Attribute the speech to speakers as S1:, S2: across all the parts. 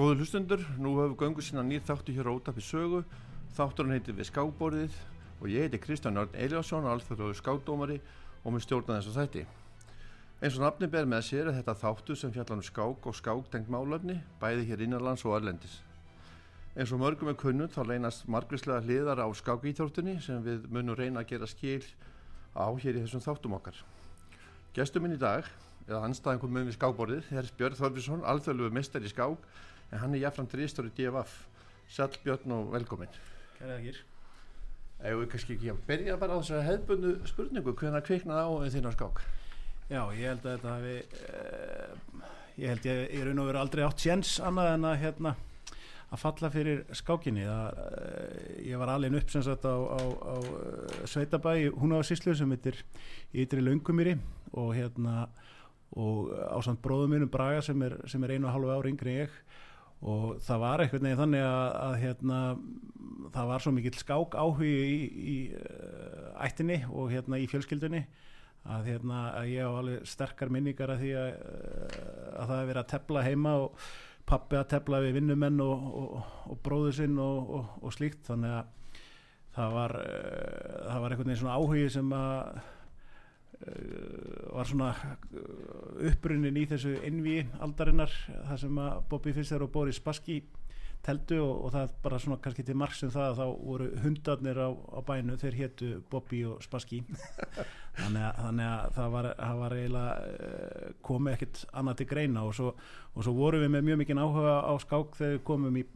S1: Góður hlustundur, nú hefur göngu sína nýr þáttu hér á Ótapi sögu. Þátturinn heitir við skákborðið og ég heiti Kristján Jörn Eliasson, alþjóðlegu skákdómari og með stjórna þess að þætti. Eins og nafni ber með sér er þetta þáttu sem fjallar um skák og skáktengt málöfni, bæði hér innanlands og erlendis. Eins og mörgum er kunnut þá leynast margrislega hliðar á skákíþórtunni sem við munum reyna að gera skil á hér í þessum þáttum okkar. Gestur minn í dag, eða anstæðingum með við skákborðið, er Björn Þorfisson, alþjóðlegu mestar í skák en hann er jáfnframt reistur í DFF Sæl Björn og velkomin
S2: Kæra þakir
S1: Eða kannski ekki að byrja bara á þessari hefbundu spurningu? Hvernig kviknaði á þinn á skák?
S2: Já, ég held að þetta hafi uh, ég held ég í raun og veru aldrei átt séns annað en að hérna að falla fyrir skákinni. Það, uh, ég var alveg uppsensat á, á, á uh, Sveitabæ hún á Síslu sem heitir Ytri Laungumýri og hérna og ásand bróðum mínum Braga sem er, sem er einu og halvu ári yngri en ég og það var eitthvað nefnir þannig að, að hérna, það var svo mikill skák áhugi í, í uh, ættinni og hérna í fjölskyldunni að, hérna, að ég á alveg sterkar minningar að því að, uh, að það hefur verið að tepla heima og pappi að tepla við vinnumenn og, og, og bróður sinn og, og slíkt. Þannig að það var, uh, það var eitthvað nefnir svona áhugi sem að var svona uh, upprunnin í þessu envi aldarinnar það sem að Bobby Fischer og Boris Spassky teldu og, og það bara svona kannski til margsum það að þá voru hundarnir á, á bænu þeir héttu Bobby og Spassky þannig, þannig að það var, það var eiginlega uh, komið ekkert annað til greina og svo, og svo vorum við með mjög mikinn áhuga á skák þegar við komum í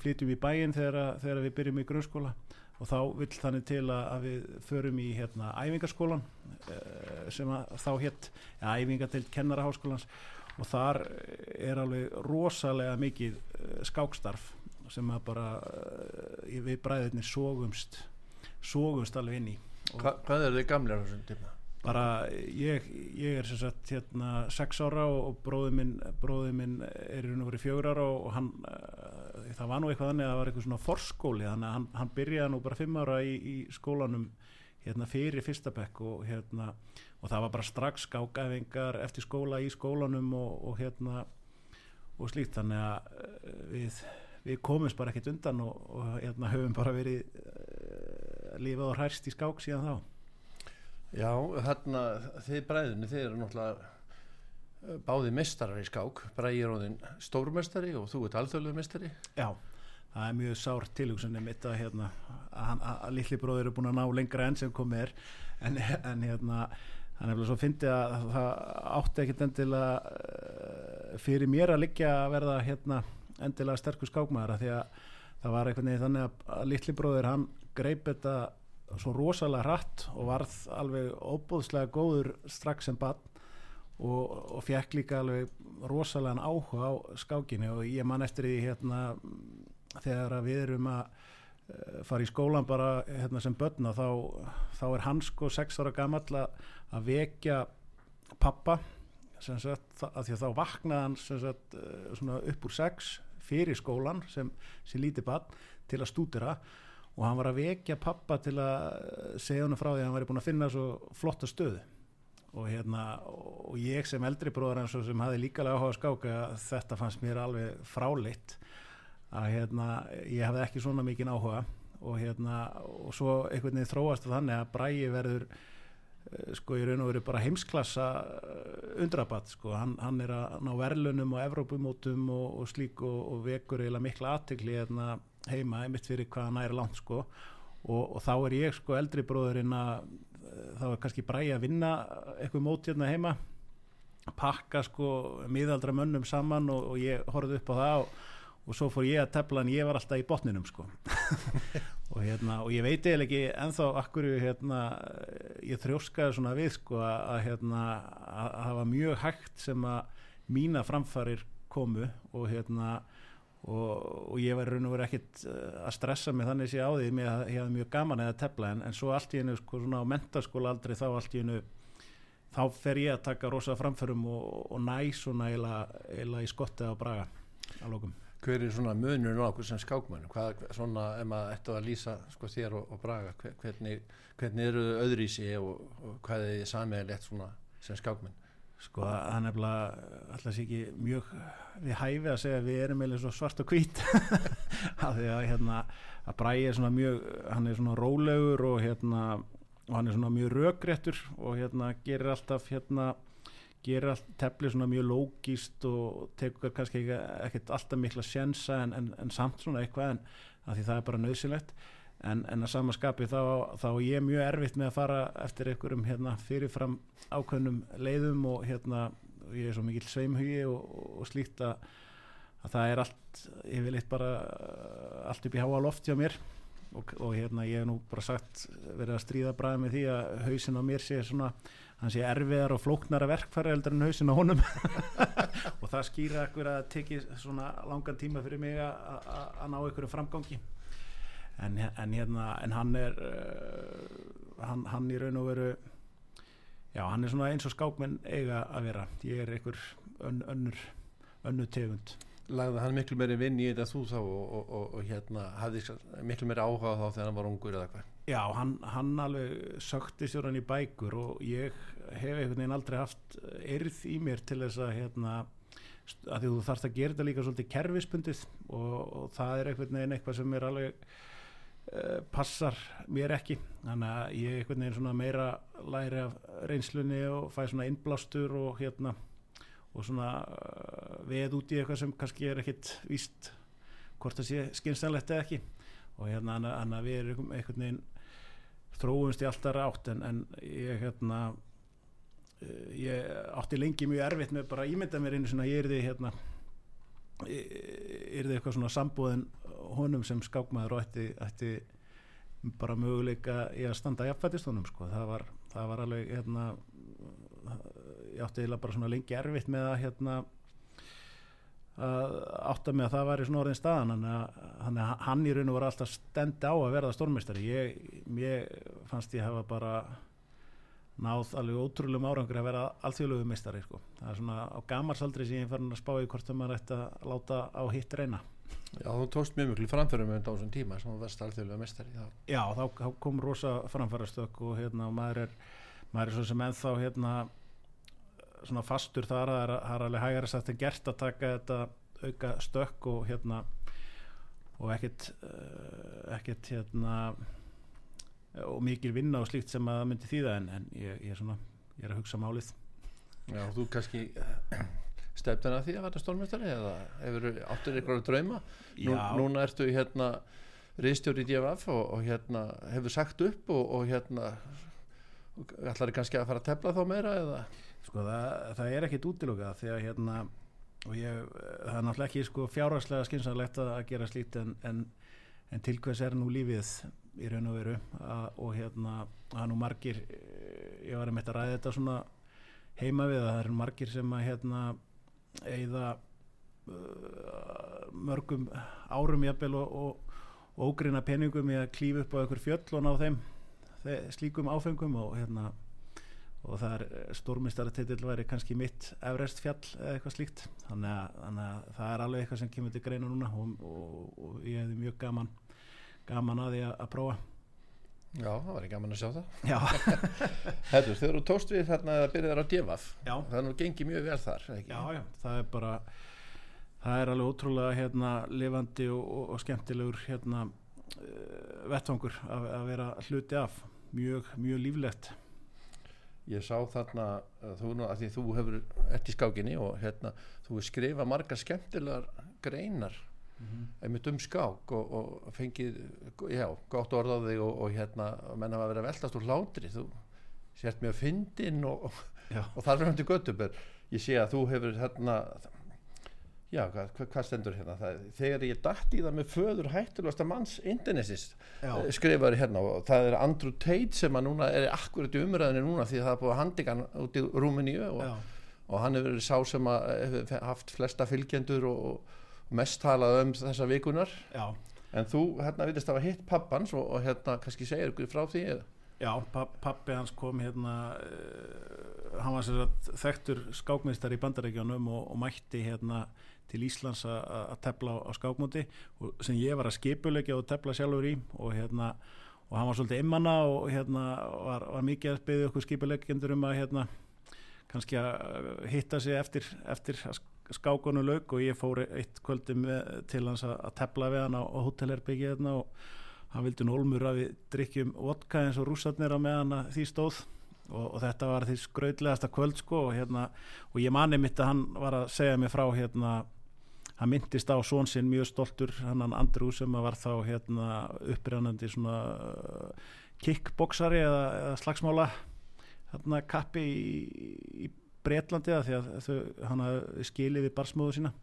S2: flytjum í bæin þegar, þegar við byrjum í grunnskóla og þá vill þannig til að við förum í hérna æfingaskólan eh, sem þá hétt ja, æfinga til kennaraháskólans og þar er alveg rosalega mikið eh, skákstarf sem að bara eh, við bræðirni sógumst sógumst alveg inn í
S1: Hva, Hvað er þið gamlega á þessum tíma?
S2: Bara ég, ég er sem sagt hérna 6 ára og, og bróði minn bróði minn er í raun og verið fjögur ára og hann uh, það var nú eitthvað þannig að það var eitthvað svona forskóli þannig að hann, hann byrjaði nú bara 5 ára í, í skólanum hérna fyrir fyrsta bekk og hérna og það var bara strax skákæfingar eftir skóla í skólanum og, og hérna og slíkt. Þannig að uh, við, við komumst bara ekkert undan og, og hérna höfum bara verið uh, lífað og hærst í skák síðan þá
S1: Já, þarna þið bræðinni, þið eru náttúrulega báði mestarar í skák. Bræði er óðinn stórmestari og þú ert alþjóðlega mestari
S2: Já, það er mjög sár tilhugsunni mitt að, hérna, að, að, að litli bróður er búin að ná lengra enn sem komið er. En, en hérna hann er vel svo að fyndi að það átti ekkit endilega fyrir mér að liggja að verða hérna, endilega sterkur skákmaður því að það var eitthvað nefnir þannig að litli bróður hann greip þetta svo rosalega hratt og varð alveg óbúðslega góður strax sem bann og, og fekk líka alveg rosalega áhuga á skákinni og ég man eftir því hérna þegar við erum að uh, fara í skólan bara hérna, sem börna þá, þá er hans sko 6 ára gammal að vekja pappa sagt, að því að þá vaknaði hann sagt, uh, upp úr 6 fyrir skólan sem, sem lítið bann til að stúdira og hann var að vekja pappa til að segja hann frá því að hann væri búin að finna svo flotta stöðu. Og, hérna, og ég sem eldri bróður hans sem hafi líkalega áhuga skáka þetta fannst mér alveg fráleitt að hérna, ég hafði ekki svona mikið áhuga. Og, hérna, og svo einhvern veginn þróast þannig að bræi verður sko í raun og veru bara heimsklassa undrabatt sko, hann, hann er að ná verlunum og Evrópumótum og, og slík og, og vekur eiginlega mikla aðtökli hérna heima einmitt fyrir hvað hann er langt sko. Og, og þá er ég sko eldri bróðurinn að þá er kannski bræði að vinna eitthvað mót hérna heima pakka sko miðaldra mönnum saman og, og ég horfði upp á það og, og svo fór ég að tefla en ég var alltaf í botninum sko. Og hérna og ég veit eða ekki enþá akkur hérna ég þrjóskaði svona við sko að hérna að það var mjög hægt sem að mína framfarir komu og hérna og, og ég var raun og verið ekkit að stressa mig þannig sé á því mér að ég hafði mjög gaman eða tefla en, en svo allt í hennu sko svona á mentaskóla aldrei þá allt í hennu þá fer ég að taka rosa framförum og, og næ svona eila í skottið á braga á lókum
S1: Hver er svona munur á okkur sem skákmenn? Hvað svona, ef maður ætti að lýsa sko þér og, og braga, hvernig, hvernig eru öðru í sig og, og hvað er þið samiðilegt svona sem skákmenn?
S2: Sko hann er alltaf ekki mjög við hæfi að segja að við erum svo svart og hvít. Af því að hérna að Bræi er svona mjög hann er svona rólegur og hérna og hann er svona mjög röggréttur og hérna gerir alltaf hérna gerir allt tefli svona mjög lógist og tekur kannski ekkert alltaf mikla sjensa en, en, en samt svona eitthvað en að því það er bara nöðsilegt en, en að samaskapi þá, þá ég er mjög erfitt með að fara eftir einhverjum hérna, fyrirfram ákveðnum leiðum og hérna ég er svo mikil sveimhugi og, og, slíkt að, að það er allt ég vil eitt bara allt upp í háa loft hjá mér. Og, og hérna ég hef nú bara sagt verið að stríða bræði með því að hausin á mér sé svona hann sé erfiðar og flóknara verkfæri heldur en hausin á honum. Og það skýra ekkur að teki svona langan tíma fyrir mig að ná einhverju framgangi en, en hérna en hann er uh, hann, hann í raun og veru já hann er svona eins og skákmenn eiga að vera. Ég er einhver ön, önnur önnu tegund.
S1: Lagði hann miklu meiri vinn í þetta þú þá og, og, og, og hérna hafði miklu meiri áhuga þá þegar hann var ungur eða hvað?
S2: Já, hann, hann alveg sökti sér hann í bækur og ég hef einhvern veginn aldrei haft erð í mér til þess að hérna að þú þarfst að gera þetta líka svolítið kerfispundið og, og það er einhvern veginn eitthvað sem er alveg passar mér ekki. Þannig að ég einhvern veginn svona meira læri af reynslunni og fæ svona innblástur og hérna og svona uh, veð út í eitthvað sem kannski er ekkit víst hvort það sé skynstanlegt eða ekki. Og hérna hann að við erum einhvern veginn þróumst í alltaf rátt en, en ég hérna eh, ég átti lengi mjög erfitt með bara ímynda mér einu svona ég er því hérna er því eitthvað svona sambúðin honum sem skákmaður ætti, ætti bara möguleika í að standa jafnvættist honum sko. Það var, það var alveg hérna ég átti eiginlega bara svona lengi erfitt með að hérna að átta mig að það var í svona orðin staðan. Hann, hann í raun og var alltaf stendi á að verða stórmestari ég, ég fannst ég hafa bara náð alveg ótrúlega árangur að vera alþjóðlegu mestari sko. það er svona á gamarsaldri sem ég fann að spá í hvort það maður ætti að láta á hitt reyna
S1: Já, þú tókst mjög mjög framfærum á þessum tíma sem þú verðst alþjóðlega mestari
S2: Já, þá, þá kom rosa framfærastök og hérna, maður er maður er svo sem ennþá hérna svona fastur þar að það er alveg hægara sagt en gert að taka þetta auka stökk og hérna og ekkert uh, ekkert hérna og mikil vinna og slíkt sem að það myndi þýða en, en ég, ég er svona ég er að hugsa málið.
S1: Já, þú kannski stefnir að því að verða stórmestari eða hefur áttur ykkur að drauma? Nú, núna ertu hérna riðstjóri í DFF og, og hérna hefur sagt upp og, og hérna ætlar þið kannski að fara að tefla þá meira eða?
S2: Sko það, það er ekkit útilokað því að hérna og ég, það er náttúrulega ekki sko fjárhagslega skynsanlegt að gera slíkt en, en, en til hvers er nú lífið í raun og veru? Að, og hérna er nú margir ég var að metta að ræða þetta svona heima við að það er margir sem að hérna eigða uh, mörgum árum jafnvel og, ógrinna peningum í að klífa upp á einhver fjöll og ná þeim slíkum áfengum og hérna og það er eh, stórmyndstaratitil væri kannski mitt Everest fjall eða eitthvað slíkt. Þannig að, þannig að það er alveg eitthvað sem kemur til greina núna og, og, og ég hefði mjög gaman gaman að því að, að prófa
S1: Já, það var ekki gaman að sjá það.
S2: Já.
S1: Þegar þú tóst við þarna að byrja þar á djefaf það er nú gengið mjög vel þar?
S2: Já, já, það er bara það er alveg ótrúlega hérna lifandi og, og skemmtilegur hérna uh, vettvangur að, að vera hluti af. Mjög, mjög líflegt.
S1: Ég sá þarna að þú, að því þú hefur eftir skákinni og hérna þú hefur skrifað marga skemmtilegar greinar mm -hmm. einmitt um skák og, og fengið já, gott orðaði og, og hérna menna að vera veldast úr hlátri. Þú sért með að fyndin og, og þar er hann til göttubur ég sé að þú hefur hérna já, hvað, hvað stendur hérna? Það, þegar ég dætt í það með föður hættulegasta manns internetis eh, skrifaður hérna og það er Andrew Tate sem að núna er akkurat í umræðinu núna því það er búið að handika út í Rúmeníu og, og hann hefur verið sá sem að hefur haft flesta fylgjendur og, og mest talað um þessa vikunar
S2: já.
S1: en þú hérna vitist að hitt pappans og, og hérna kannski segir ykkur frá því eða
S2: Já, pappi hans kom hérna uh, hann var sér að þekktur skákmeistar í bandarækjunum og, og mætti hérna til Íslands að tefla á, á skákmóti sem ég var að skipulegja og tefla sjálfur í og hérna og hann var svolítið immanna og hérna var, var mikið að byggja okkur skipulegjendur um að hérna kannski að hitta sig eftir, eftir skákonu laug og ég fór eitt kvöldi með, til hans að, að tepla við hann á, á hotelherbyggið hérna og hann vildi nú olmur að við drikkjum vodka eins og rússarnir á meðan því stóð. Og, og þetta var því skraudlegasta kvöld sko og, hérna, og ég mani mitt að hann var að segja mig frá hérna hann myndist á svonsinn mjög stoltur hann Andrú sem var þá hérna, upprænandi svona uh, kickboxari eða, eða slagsmála hérna, kappi í, í Breitlandi að því að þau, hann skilið við barsmóðu sína.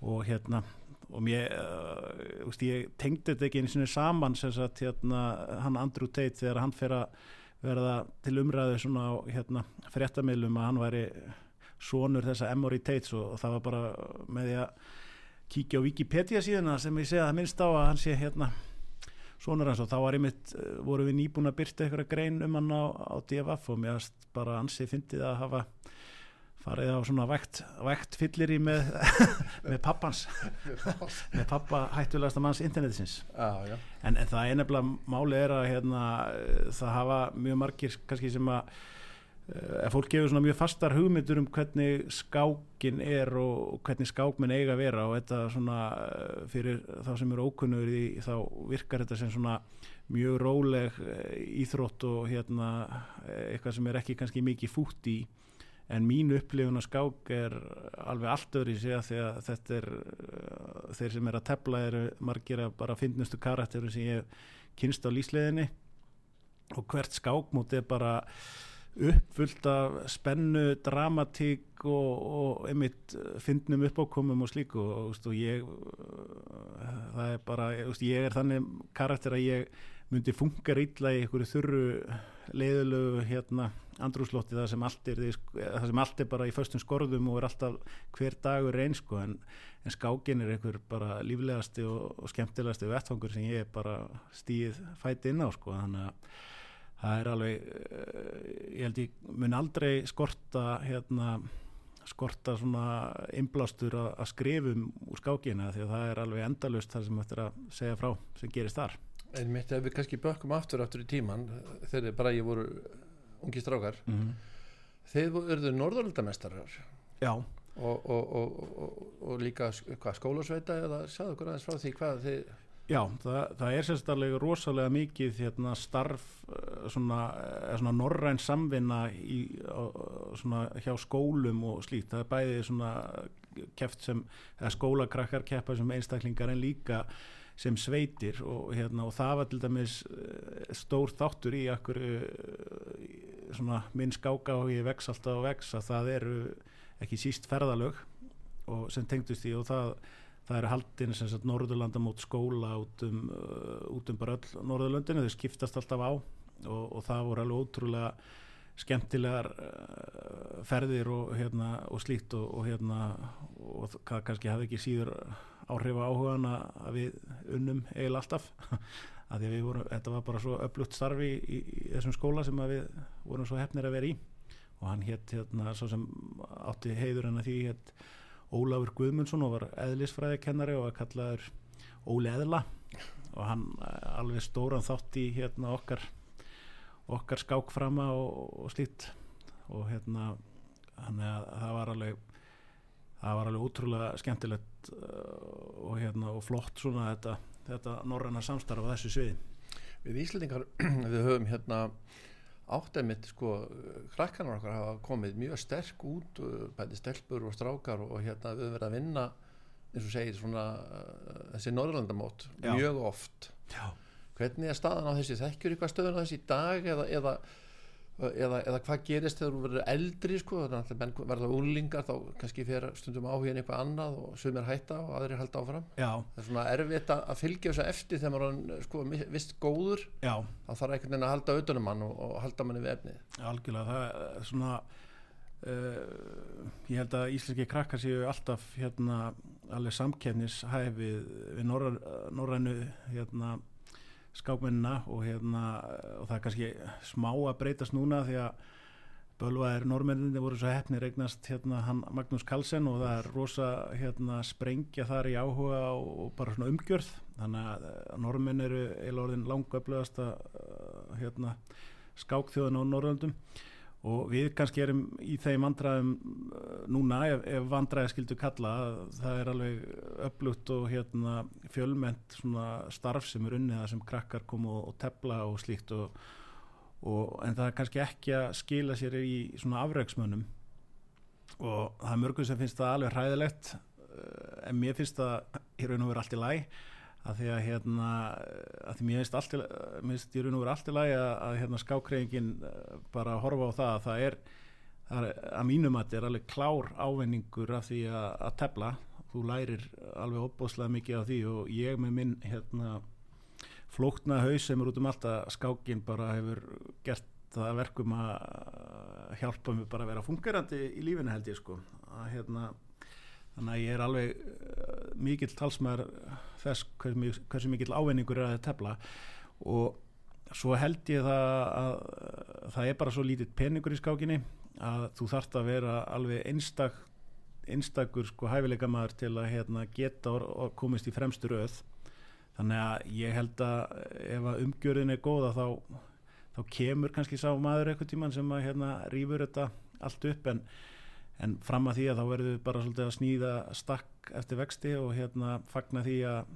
S2: Og hérna og mér, uh, úst, ég tengdi þetta ekki eins og saman sem sagt hérna hann Andrew Tate þegar hann fer að verða til umræðu svona á hérna fréttamilum að hann væri sonur þessa Emory Tates og, og það var bara með því að kíkja á Wikipedia síðan sem ég segja að minnst á að hann sé hérna sonur hans og þá var ég mitt eh, voru við nýbúin að byrta eitthvað grein um hann á, á DFF og mér varst bara ansið fyndið að hafa farið á svona vægt, vægt fyllir í með, með pappans. Með pappa hættulegasta manns internetisins
S1: ah,
S2: en, en það er nefnilega máli er að hérna, það hafa mjög margir kannski sem að Eh, ef fólk gefur svona mjög fastar hugmyndur um hvernig skákin er og hvernig skákminn eiga að vera og þetta svona eh, fyrir þá sem eru ókunnur í þá virkar þetta sem svona mjög róleg eh, íþrótt og hérna eitthvað sem er ekki kannski mikið fút í. En mín upplifun að skák er alveg allt öðru í sig að því að þetta er þeir sem er að tefla eru margir að bara finnustu karakteru sem ég kynst á lísleðinni og hvert skákmót er bara uppfullt af spennu, dramatík og, og einmitt fyndnum uppákomum og slíku. Og, og ég það er bara, ég er þannig karakter að ég myndi funka ítla í einhverju þurru leiðilegu hérna andrúslótti það sem er það sem allt er bara í föstum skorðum og er alltaf hver dagur einn sko en, en skákin er einhver bara líflegasti og, og skemmtilegasti vettfangur sem ég bara stýð fæti inn á sko þannig að það er alveg eh, ég held ég mun aldrei skorta hérna skorta svona inblástur að skrifum úr skákina því að það er alveg endalust það sem þetta er að segja frá sem gerist þar.
S1: En mitt ef við kannski bökkum aftur aftur í tíman þegar bara ég voru ungi strákar mm -hmm. þeir eruðu norðurlundamestarar
S2: Já.
S1: Og, og, og, og líka hvað, skólasveita eða sagðu okkur aðeins frá því hvað þið
S2: Já, það, það er sérstaklega rosalega mikið hérna, starf eh, svona, eh, svona norræn samvinna í, svona, hjá skólum og slíkt. Það er bæðið svona keft sem, skólakrakkar keppa sem einstaklingar en líka sem sveitir og, hérna, og það var til dæmis eh, stór þáttur í akkur svona minn skáka og ég vex alltaf og vex að það eru ekki síst ferðalög og sem tengdust í og það það eru haldin sem sagt Norðurlanda mót skóla út um, uh, út um bara öll Norðurlöndinu, þau skiptast alltaf á og, og það voru alveg ótrúlega skemmtilegar uh, ferðir og, hérna, og slíkt og, og hérna og það kannski hafði ekki síður áhrif á áhugan að við unnum eiginlega alltaf. Að því að vorum, þetta var bara svo upplutt starfi í, í þessum skóla sem við vorum svo hefnir að vera í. Og hann hétt hérna svo sem átti heiður en að því hétt Ólafur Guðmundsson og var eðlisfræðikennari og var kallaður Óli Eðla. Og hann eh, alveg stóran þátt í hérna okkar okkar skákframa og, og slíkt. Og hérna það var alveg það var alveg útrúlega skemmtilegt uh, og hérna og flott svona þetta, þetta norranna samstarf á þessu sviði.
S1: Við Íslandingar við höfum hérna áttæmitt sko krakkanar okkar hafa komið mjög sterk út bæði stelpur og strákar og hérna við höfum verið að vinna eins og segir svona uh, þessi Norrlandamót mjög oft.
S2: Já.
S1: hvernig er staðan á þessi þekkjur eitthvað stöðun á þessi dag eða, eða eða, eða hvað gerist þegar þú verður eldri sko, verður það úrlingar þá kannski fyrir stundum áhugin eitthvað annað og sumir hætta og aðrir halda áfram
S2: Já.
S1: það er svona erfitt að fylgja þess að eftir þegar maður sko, vist góður
S2: Já.
S1: þá þarf einhvern veginn að halda auðvunum mann og, og halda manni við efnið
S2: Algjörlega, það er svona uh, ég held að íslenski krakkar séu alltaf hérna alveg samkennis hæfið við norrænu hérna skákmennina og, hérna, og það er kannski smá að breytast núna því að bölvaðir normenninni voru svo hefni regnast hérna, Magnús Carlsen og það er rosa hérna, sprengja þar í áhuga og, og bara svona umgjörð. Þannig að normenn eru eila orðin langöflugast að hérna, skákþjóðin á Norröndum og við kannski erum í þeim vandræðum uh, núna ef, ef vandræði skildu kalla það er alveg upplutt og hérna, fjölment starf sem er unnið að sem krakkar kom og, og tepla og slíkt og, og, en það er kannski ekki að skila sér í svona afreiksmönnum og það er mörgum sem finnst það alveg hræðilegt uh, en mér finnst það í raun og veru allt í læg að því að hérna að því mér finnst í raun og veru allt í lagi að, að hérna skákreifingin eh, bara horfa á það að það er, er að mínum að þetta er alveg klár ávenningur af því að, að tefla. Þú lærir alveg opbóðslega mikið af því og ég með minn hérna flókna haus sem er út um allt að skákin bara hefur gert það verkum að hjálpa mér bara að vera fungerandi í lífinu held ég sko. Að hérna þannig að ég er alveg uh, mikill talsmaður þess hversu, hversu mikill ávinningur er að tefla. Og svo held ég það að, að það er bara svo lítið peningur í skákinni að þú þart að vera alveg einstak, einstakur sko hæfileika maður til að hérna, geta og, komist í fremstu röð. Þannig að ég held að ef að umgjörðin er góða þá, þá kemur kannski sá maður eitthvað tíman sem að hérna, rýfur þetta allt upp. En en fram að því að þá verður bara svolítið að snýða stakk eftir vexti og hérna fagna því að,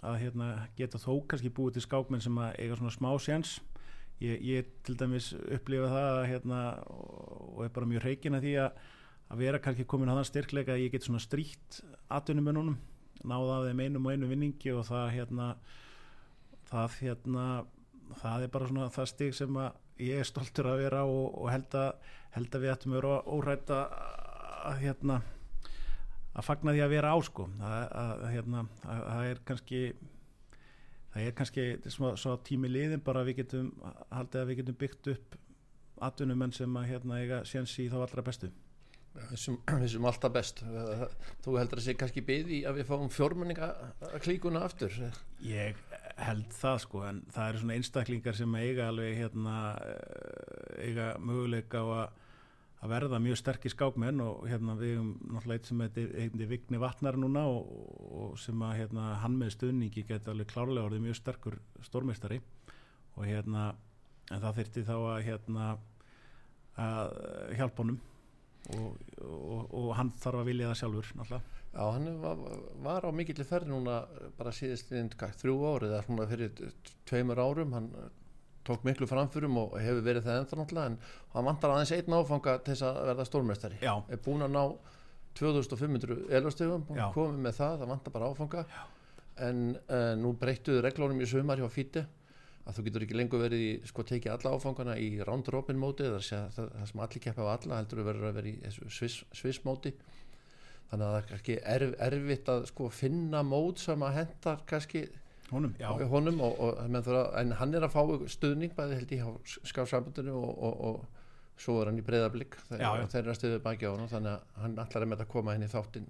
S2: að hérna, geta þó kannski búið til skákmenn sem að eiga svona smá séns. Ég, ég til dæmis upplifa það hérna, og er bara mjög reikin að því að, að vera kannski komin á þann styrkleika að ég get svona stríkt atvinnumennunum náða þeim einum og einu vinningi og það hérna það hérna það er bara svona það stig sem að ég er stoltur að vera og, og held að held að við ættum að vera órætt að hérna að fagna því að vera á sko. Að, að, hérna, það er kannski það er kannski svo, svo tími liðin bara við getum haldið að við getum byggt upp atvinnumenn sem að hérna eiga séns í þá allra bestu.
S1: Við sem alltaf best. Þú heldur að sé kannski byði að við fáum fjórmenninga klíkuna aftur?
S2: Ég held það sko en það eru svona einstaklingar sem eiga alveg hérna eiga möguleika á að að verða mjög sterkir skákmenn og hérna við hefum náttúrulega eitt sem heitir Vigni Vatnar núna og, og sem að hérna hann með stuðningi geti alveg klárlega orðið mjög sterkur stórmestari og hérna en það þurfti þá að hérna að hjálpa honum. Og, og, og hann þarf að vilja það sjálfur náttúrulega.
S1: Já, hann var, var á mikill ferð núna bara síðast þrjú árið eða svona fyrir tveimur árum. Hann tók miklu framförum og hefur verið það ennþá náttúrulega en hann vantar aðeins einn áfanga til þess að verða stórmestari er búin að ná 2500 elvastegum komið með það, það vantar bara áfanga. Já. en uh, nú breyttuðu reglónum í sumar hjá fíti að þú getur ekki lengur verið í, sko tekið alla áfangana í round robin móti eða það, það sem allir keppa á alla heldur að vera að vera í sviss, sviss móti. Þannig að það er ekki erf, erfitt að sko finna mót sem að hendar kannski
S2: honum,
S1: honum og, og, þurfa, en hann er að fá stuðning bæði held ég á skáfsambundinu og, og svo er hann í breyðarblik þegar þeir eru að stuðja baki á hann þannig að hann allar er með að koma henni í þáttin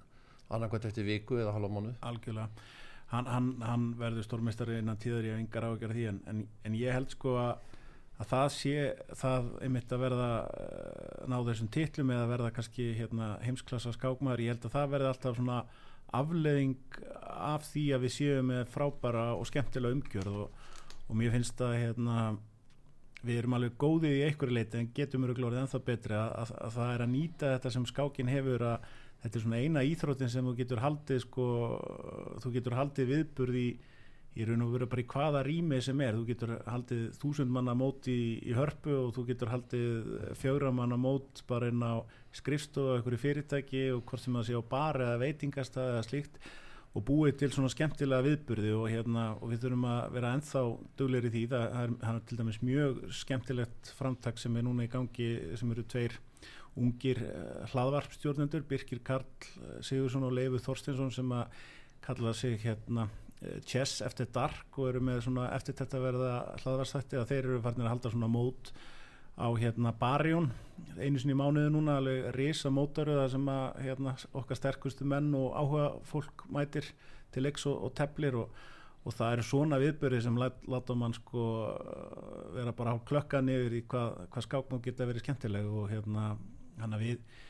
S1: annarkvæmt eftir viku eða halva mánu
S2: algjörlega, hann, hann, hann verður stórmestari innan tíður ég hef yngar ágjörð því en, en, en ég held sko að að það sé, það einmitt að verða eh, ná þessum titlum eða verða kannski hérna, heimsklassa skákmaður, ég held að það verði alltaf svona afleðing af því að við séum með frábæra og skemmtilega umgjörð og, og mér finnst að hérna, við erum alveg góðið í einhverju leiti en getum við glórið ennþá betri að, að, að það er að nýta þetta sem skákin hefur að þetta er svona eina íþróttin sem þú getur haldið sko, þú getur haldið viðburð í í raun og veru bara í hvaða rými sem er. Þú getur haldið þúsund manna mót í, í hörpu og þú getur haldið fjögra manna mót bara inn á skrifstofu og einhverju fyrirtæki og hvort sem það sé á bar eða veitingastað eða slíkt og búið til svona skemmtilega viðburði og, hérna, og við þurfum að vera enþá dugleir í því, það er, það er til dæmis mjög skemmtilegt framtak sem er núna í gangi sem eru tveir ungir uh, hlaðvarpstjórnendur Birkir Karl uh, Sigursson og Leifu Þorstinsson sem að kalla sig hérna Eh, Chess eftir Dark og eru með svona eftir þetta verða hlaðvarsþætti að þeir eru farin að halda svona mót á hérna Barjón einu sinni í mánuðu núna alveg risa mótaruða sem að hérna, okkar sterkustu menn og áhuga fólk mætir til leiks og, og teplir og, og það eru svona viðböri sem láta mann sko vera bara á klökkan yfir í hvað, hvað skáknum geta verið skemmtileg og hérna hann að við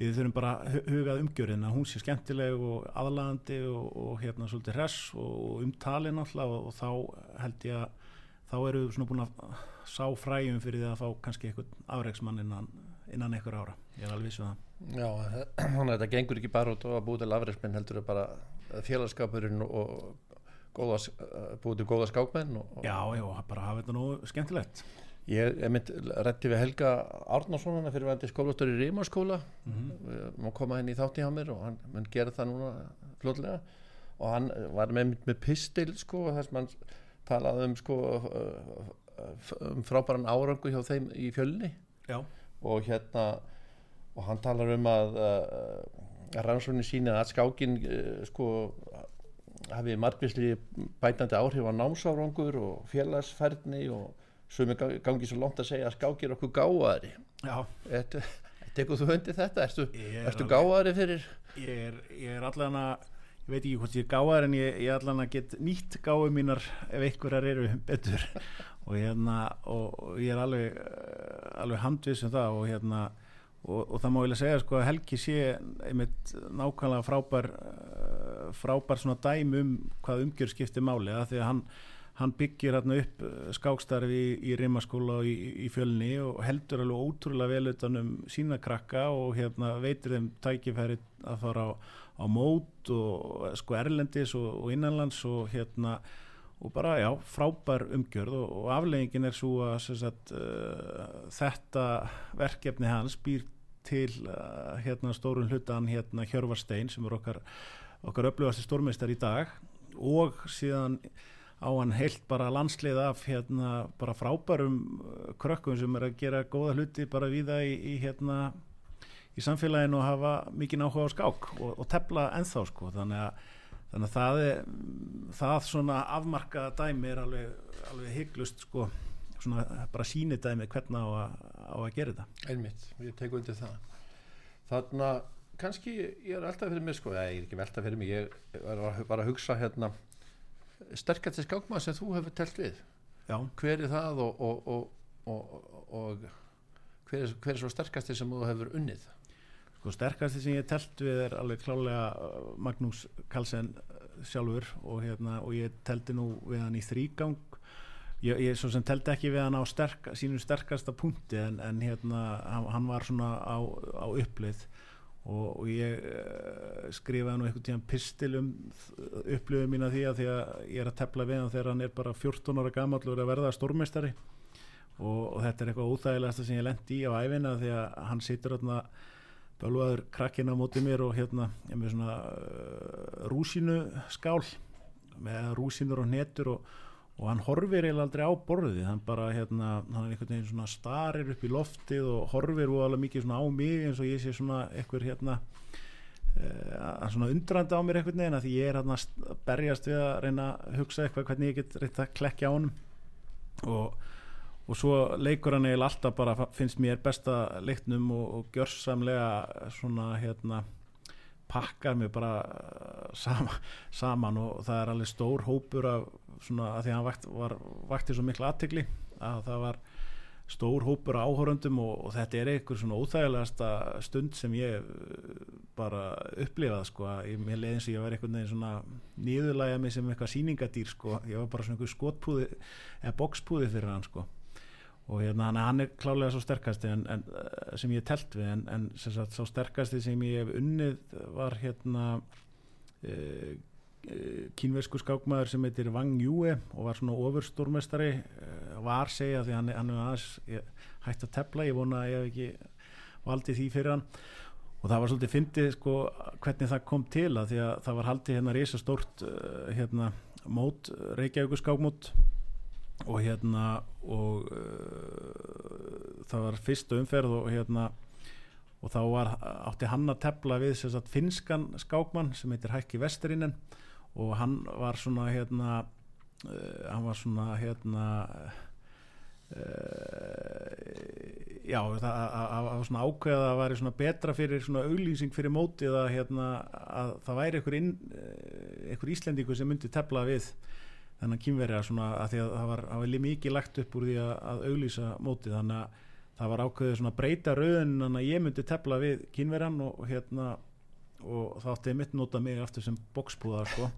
S2: við þurfum bara hugað umgjörðin að hún sé skemmtileg og aðlagandi og, og hérna svolítið hress og umtalið náttúrulega og, og þá held ég að þá eru við svona búin að sá fræjum fyrir því að fá kannski eitthvað afreiksmann innan, innan einhver ára. Ég er alveg vissu um það.
S1: Já, þannig að þetta gengur ekki bara út og að búið til afreiksmenn heldur bara félagskapurinn og góða, búið til góða skákmenn og,
S2: Já, já, bara hafa þetta nú skemmtilegt
S1: Ég er mynd rétti við Helga Árnarssonana fyrir vændi skólastur í Rímaskóla.
S2: Mm -hmm.
S1: má koma henni í þátti hjá mér og hann mun gera það núna fljóðlega og hann var með, með pistil sko þess að hann talaði um sko um frábæran árangu hjá þeim í fjölni.
S2: Já,
S1: og hérna og hann talar um að, að rannsóknin sína að skákin uh, sko hafi margvísli bætandi áhrif á námsárangur og félagsfærni og sem er gangið svo langt að segja að skákir okkur gáðari Tekur þú undir þetta?
S2: Ég er
S1: ertu
S2: alveg-
S1: gáðari fyrir?
S2: Ég er, ég er allan að ég veit ekki hvort ég er gáðar en ég, ég allan að get nýtt gáðu mínar ef einhverjar eru betur og hérna og, og ég er alveg alveg handvis um það og hérna og, og það má vilja segja sko að Helgi sé einmitt nákvæmlega frábær eh, frábær svona dæmi um hvað umgjör skiptir máli að því að hann hann byggir hérna upp eh, skákstarfi í, í rimaskóla og í, í fjölni og heldur alveg ótrúlega vel utan um sína krakka og hérna veitir þeim tækifæri að fara á, á mót og sko erlendis og, og innanlands og hérna og bara já, frábær umgjörð og, og afleggingin er svo að sagt, uh, þetta verkefni hans býr til uh, hérna stórun hlutan hérna Hjörvarstein sem er okkar okkar upplöfasti stórmeistar í dag og síðan á hann heilt bara landslið af hérna bara frábærum uh, krökkum sem er að gera góða hluti bara víða í, í hérna í samfélaginu og hafa mikið áhuga á skák og, og tefla ennþá sko. Þannig að, þannig að það er það svona afmarkaða dæmi er alveg, alveg hygglust sko. Svona bara síni dæmi hvernig á að, á að gera þetta.
S1: Einmitt, ég tek undir það. Þannig að kannski ég er alltaf fyrir mig sko, eða ég er ekki veltað fyrir mig ég að, var að hugsa hérna sterkast skákmann sem þú hefur telt við.
S2: Já,
S1: hver er það og, og, og, og, og hver, er, hver er svo sterkasti sem þú hefur unnið?
S2: Sko sterkasti sem ég telt við er alveg klálega uh, Magnús Carlsen uh, sjálfur og hérna og ég teldi nú við hann í þrýgang ég, ég svo sem teldi ekki við hann á sterk, sínum sterkasta punkti en, en hérna hann, hann var svona á, á upplið og, og ég uh, skrifaði nú einhvern tíðan pistil um upplifið mína því að því að ég er að tepla við hann þegar hann er bara 14 ára gamall og er að verða stórmeistari. Og, og þetta er eitthvað óþægilegasta sem ég lendi í á æfina því að hann situr þarna bölvaður krakkinn á móti mér og hérna með svona uh, rúsínu skál með rúsínur og netur og, og hann horfir eiginlega aldrei á borðið hann bara hérna, hann er einhvern veginn svona starir upp í loftið og horfir og alveg mikið svona á mig eins og ég sé svona eitthvað hérna uh, svona undrandi á mér einhvern veginn að því ég er hérna að berjast við að reyna að hugsa eitthvað hvernig ég get reynt að klekja á honum. Og og svo leikur hann eiginlega alltaf bara finnst mér besta leiknum og, og gjörsamlega svona hérna pakkar mér bara uh, sama, saman og það er alveg stór hópur af svona að því að hann vakt, var, vakti svo miklu aðtegli að það var stór hópur áhórundum og, og þetta er einhver svona óþægilegasta stund sem ég uh, bara upplifað sko að ég, mér leiði eins og ég var einhvern veginn svona nýðulæga mig sem eitthvað síningadýr sko. Ég var bara svona einhver skotpúði eða bokspúði fyrir hann sko. Og hérna hann, er klálega svo sterkasti en, en, eh, sem ég telt við en, en sem sagt svo sterkasti sem ég hef unnið var hérna e, kínversku skákmaður sem heitir Wang Yue og var svona ofurstormestari e, var segja því hann, hann er aðeins ég, hægt að tepla, ég vona að ég hef ekki valdið því fyrir hann. Og það var svolítið fyndið sko hvernig það kom til að því að það var haldið hérna reysa stórt hérna mót, Reykjavíkur skákmót. Og hérna og uh, það var fyrsta umferð og hérna og þá var, átti hann að tepla við sagt, finskan skákmann sem heitir Hækki Vesterinen og hann var svona hérna uh, hann var svona hérna uh, já það var svona ákveð að það væri svona betra fyrir svona auglýsing fyrir mótið að hérna að það væri einhver, inn, einhver íslendingu sem myndi tepla við þennan kynverja svona að því að það var, var mikið lagt upp úr því að, að auglýsa mótið. Þannig að það var ákveðið svona breyta rauðin þannig að ég myndi tefla við kynverjan og hérna og þá ætti ég mitt nota mig aftur sem bókspúða sko.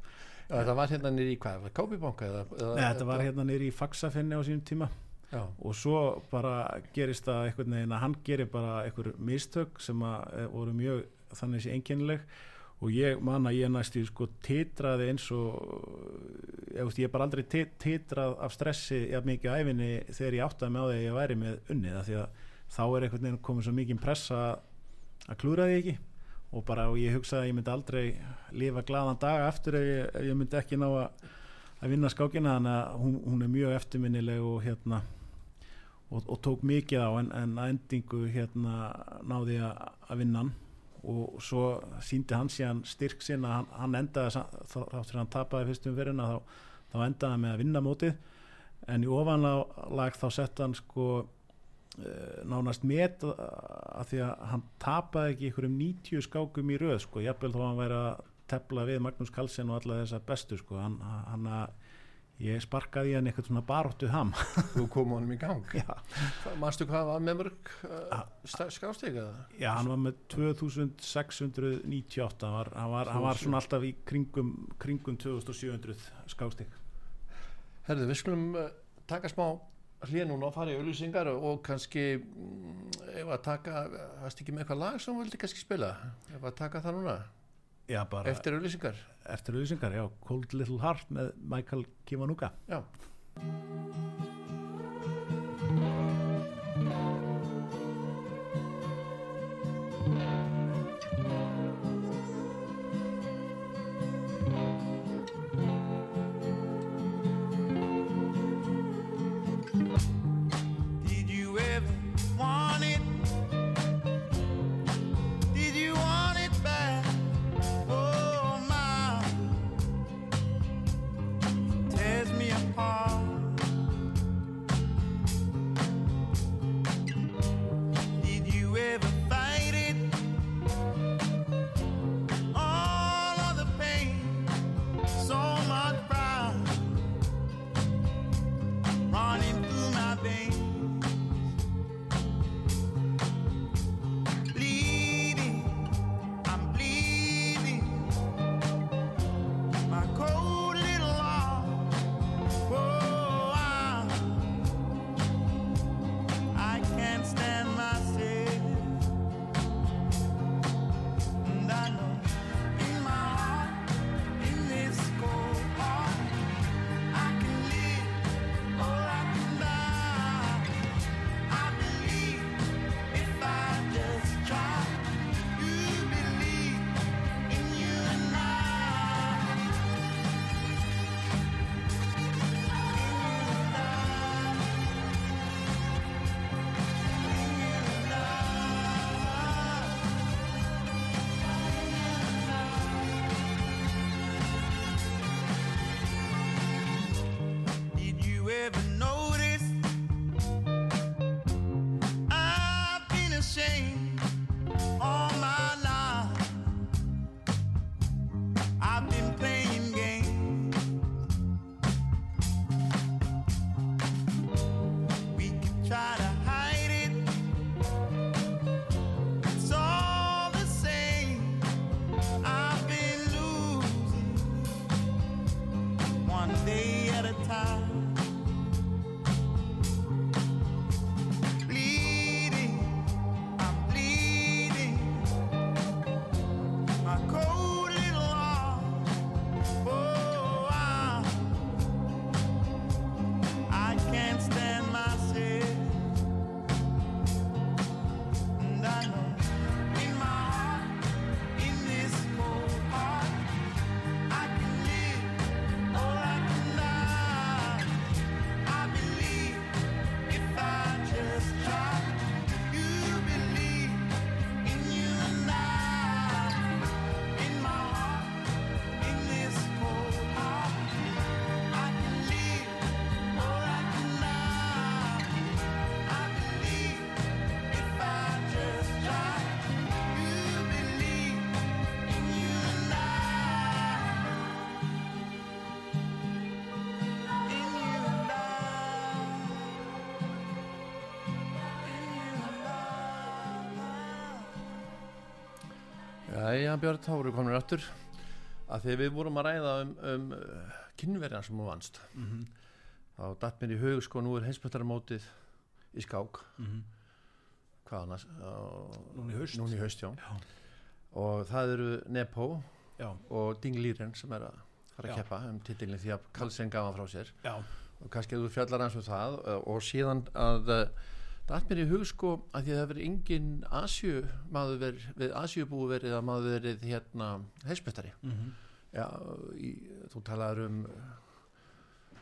S3: Þetta var hérna nýri í hvað, Kápibanka eða, eða
S2: Nei, þetta var hérna nýri í Faxafinni á sínum tíma.
S3: Já,
S2: og svo bara gerist það einhvern veginn að hann gerir bara einhver mistök sem að eh, voru mjög þannig sé einkennileg. Og ég man að ég næstu sko titraði eins og ég, veist, ég er bara aldrei tit- titrað af stressi jafn mikið á æfinni þegar ég áttaði með á því að ég væri með unnið af því að þá er einhvern veginn komið svo mikið pressa að klúra því ekki og bara og ég hugsaði að ég myndi aldrei lifa glaðan dag eftir ef ég, ef ég myndi ekki ná að, að vinna skákina. Þannig að hún, hún er mjög eftirminnileg og hérna og, og tók mikið á en, en að endingu hérna náði ég að, að vinna hann. Og svo síndi hann síðan styrk sinna, hann, hann endaði þá- þáttur hann tapaði fyrstum fyrirna þá, þá endaði hann með að vinna mótið. En í ofanlag þá sett hann sko nánast met að að því að hann tapaði ekki einhverjum 90 skákum í röð sko, jafnvel þó hann væri að tepla við Magnús Carlsen og alla þessa bestu sko, hann, hann að ég sparkaði hann eitthvað svona baróttu ham.
S3: Þú kom honum í gang?
S2: Já,
S3: Manstu hvað var með mörg uh, skásteg eða?
S2: já, hann var með 2698 hann var, hann var, hann var svona alltaf í kringum, kringum 2700 skákstík
S3: Herðu, við skulum uh, taka smá hlýja núna og fara í auðlýsingar og kannski mm, ef að taka, hast ekki með eitthvað lag sem vildi kannski spila? Ef að taka það núna?
S2: Já, bara
S3: eftir auðlýsingar
S2: eftir auðlýsingar, já, Cold Little Heart með Michael Kiwanuka.
S3: Já, Jæja Björn, þá voru komin aftur
S1: að því við vorum að ræða um, um uh, kynverjan sem hún vannst.
S2: Mm
S1: þá datt mér í hug sko nú er heimsmyndaramótið í skák. Hvað annars? Á-
S2: Núna í haust.
S1: núna í haust já.
S2: Já.
S1: og það eru Nepo
S2: já,
S1: og Ding Liren sem er að fara að keppa um titilin því að Karlsson gaf hann frá sér.
S2: Já,
S1: og kannski þú fjallar hans um það uh, og síðan að uh, datt mér í hug sko að því að það verið engin Asju maður verið, við Asjubúi verið að maður verið hérna heimsmyndari
S2: mm
S1: Já, í, þú talaður um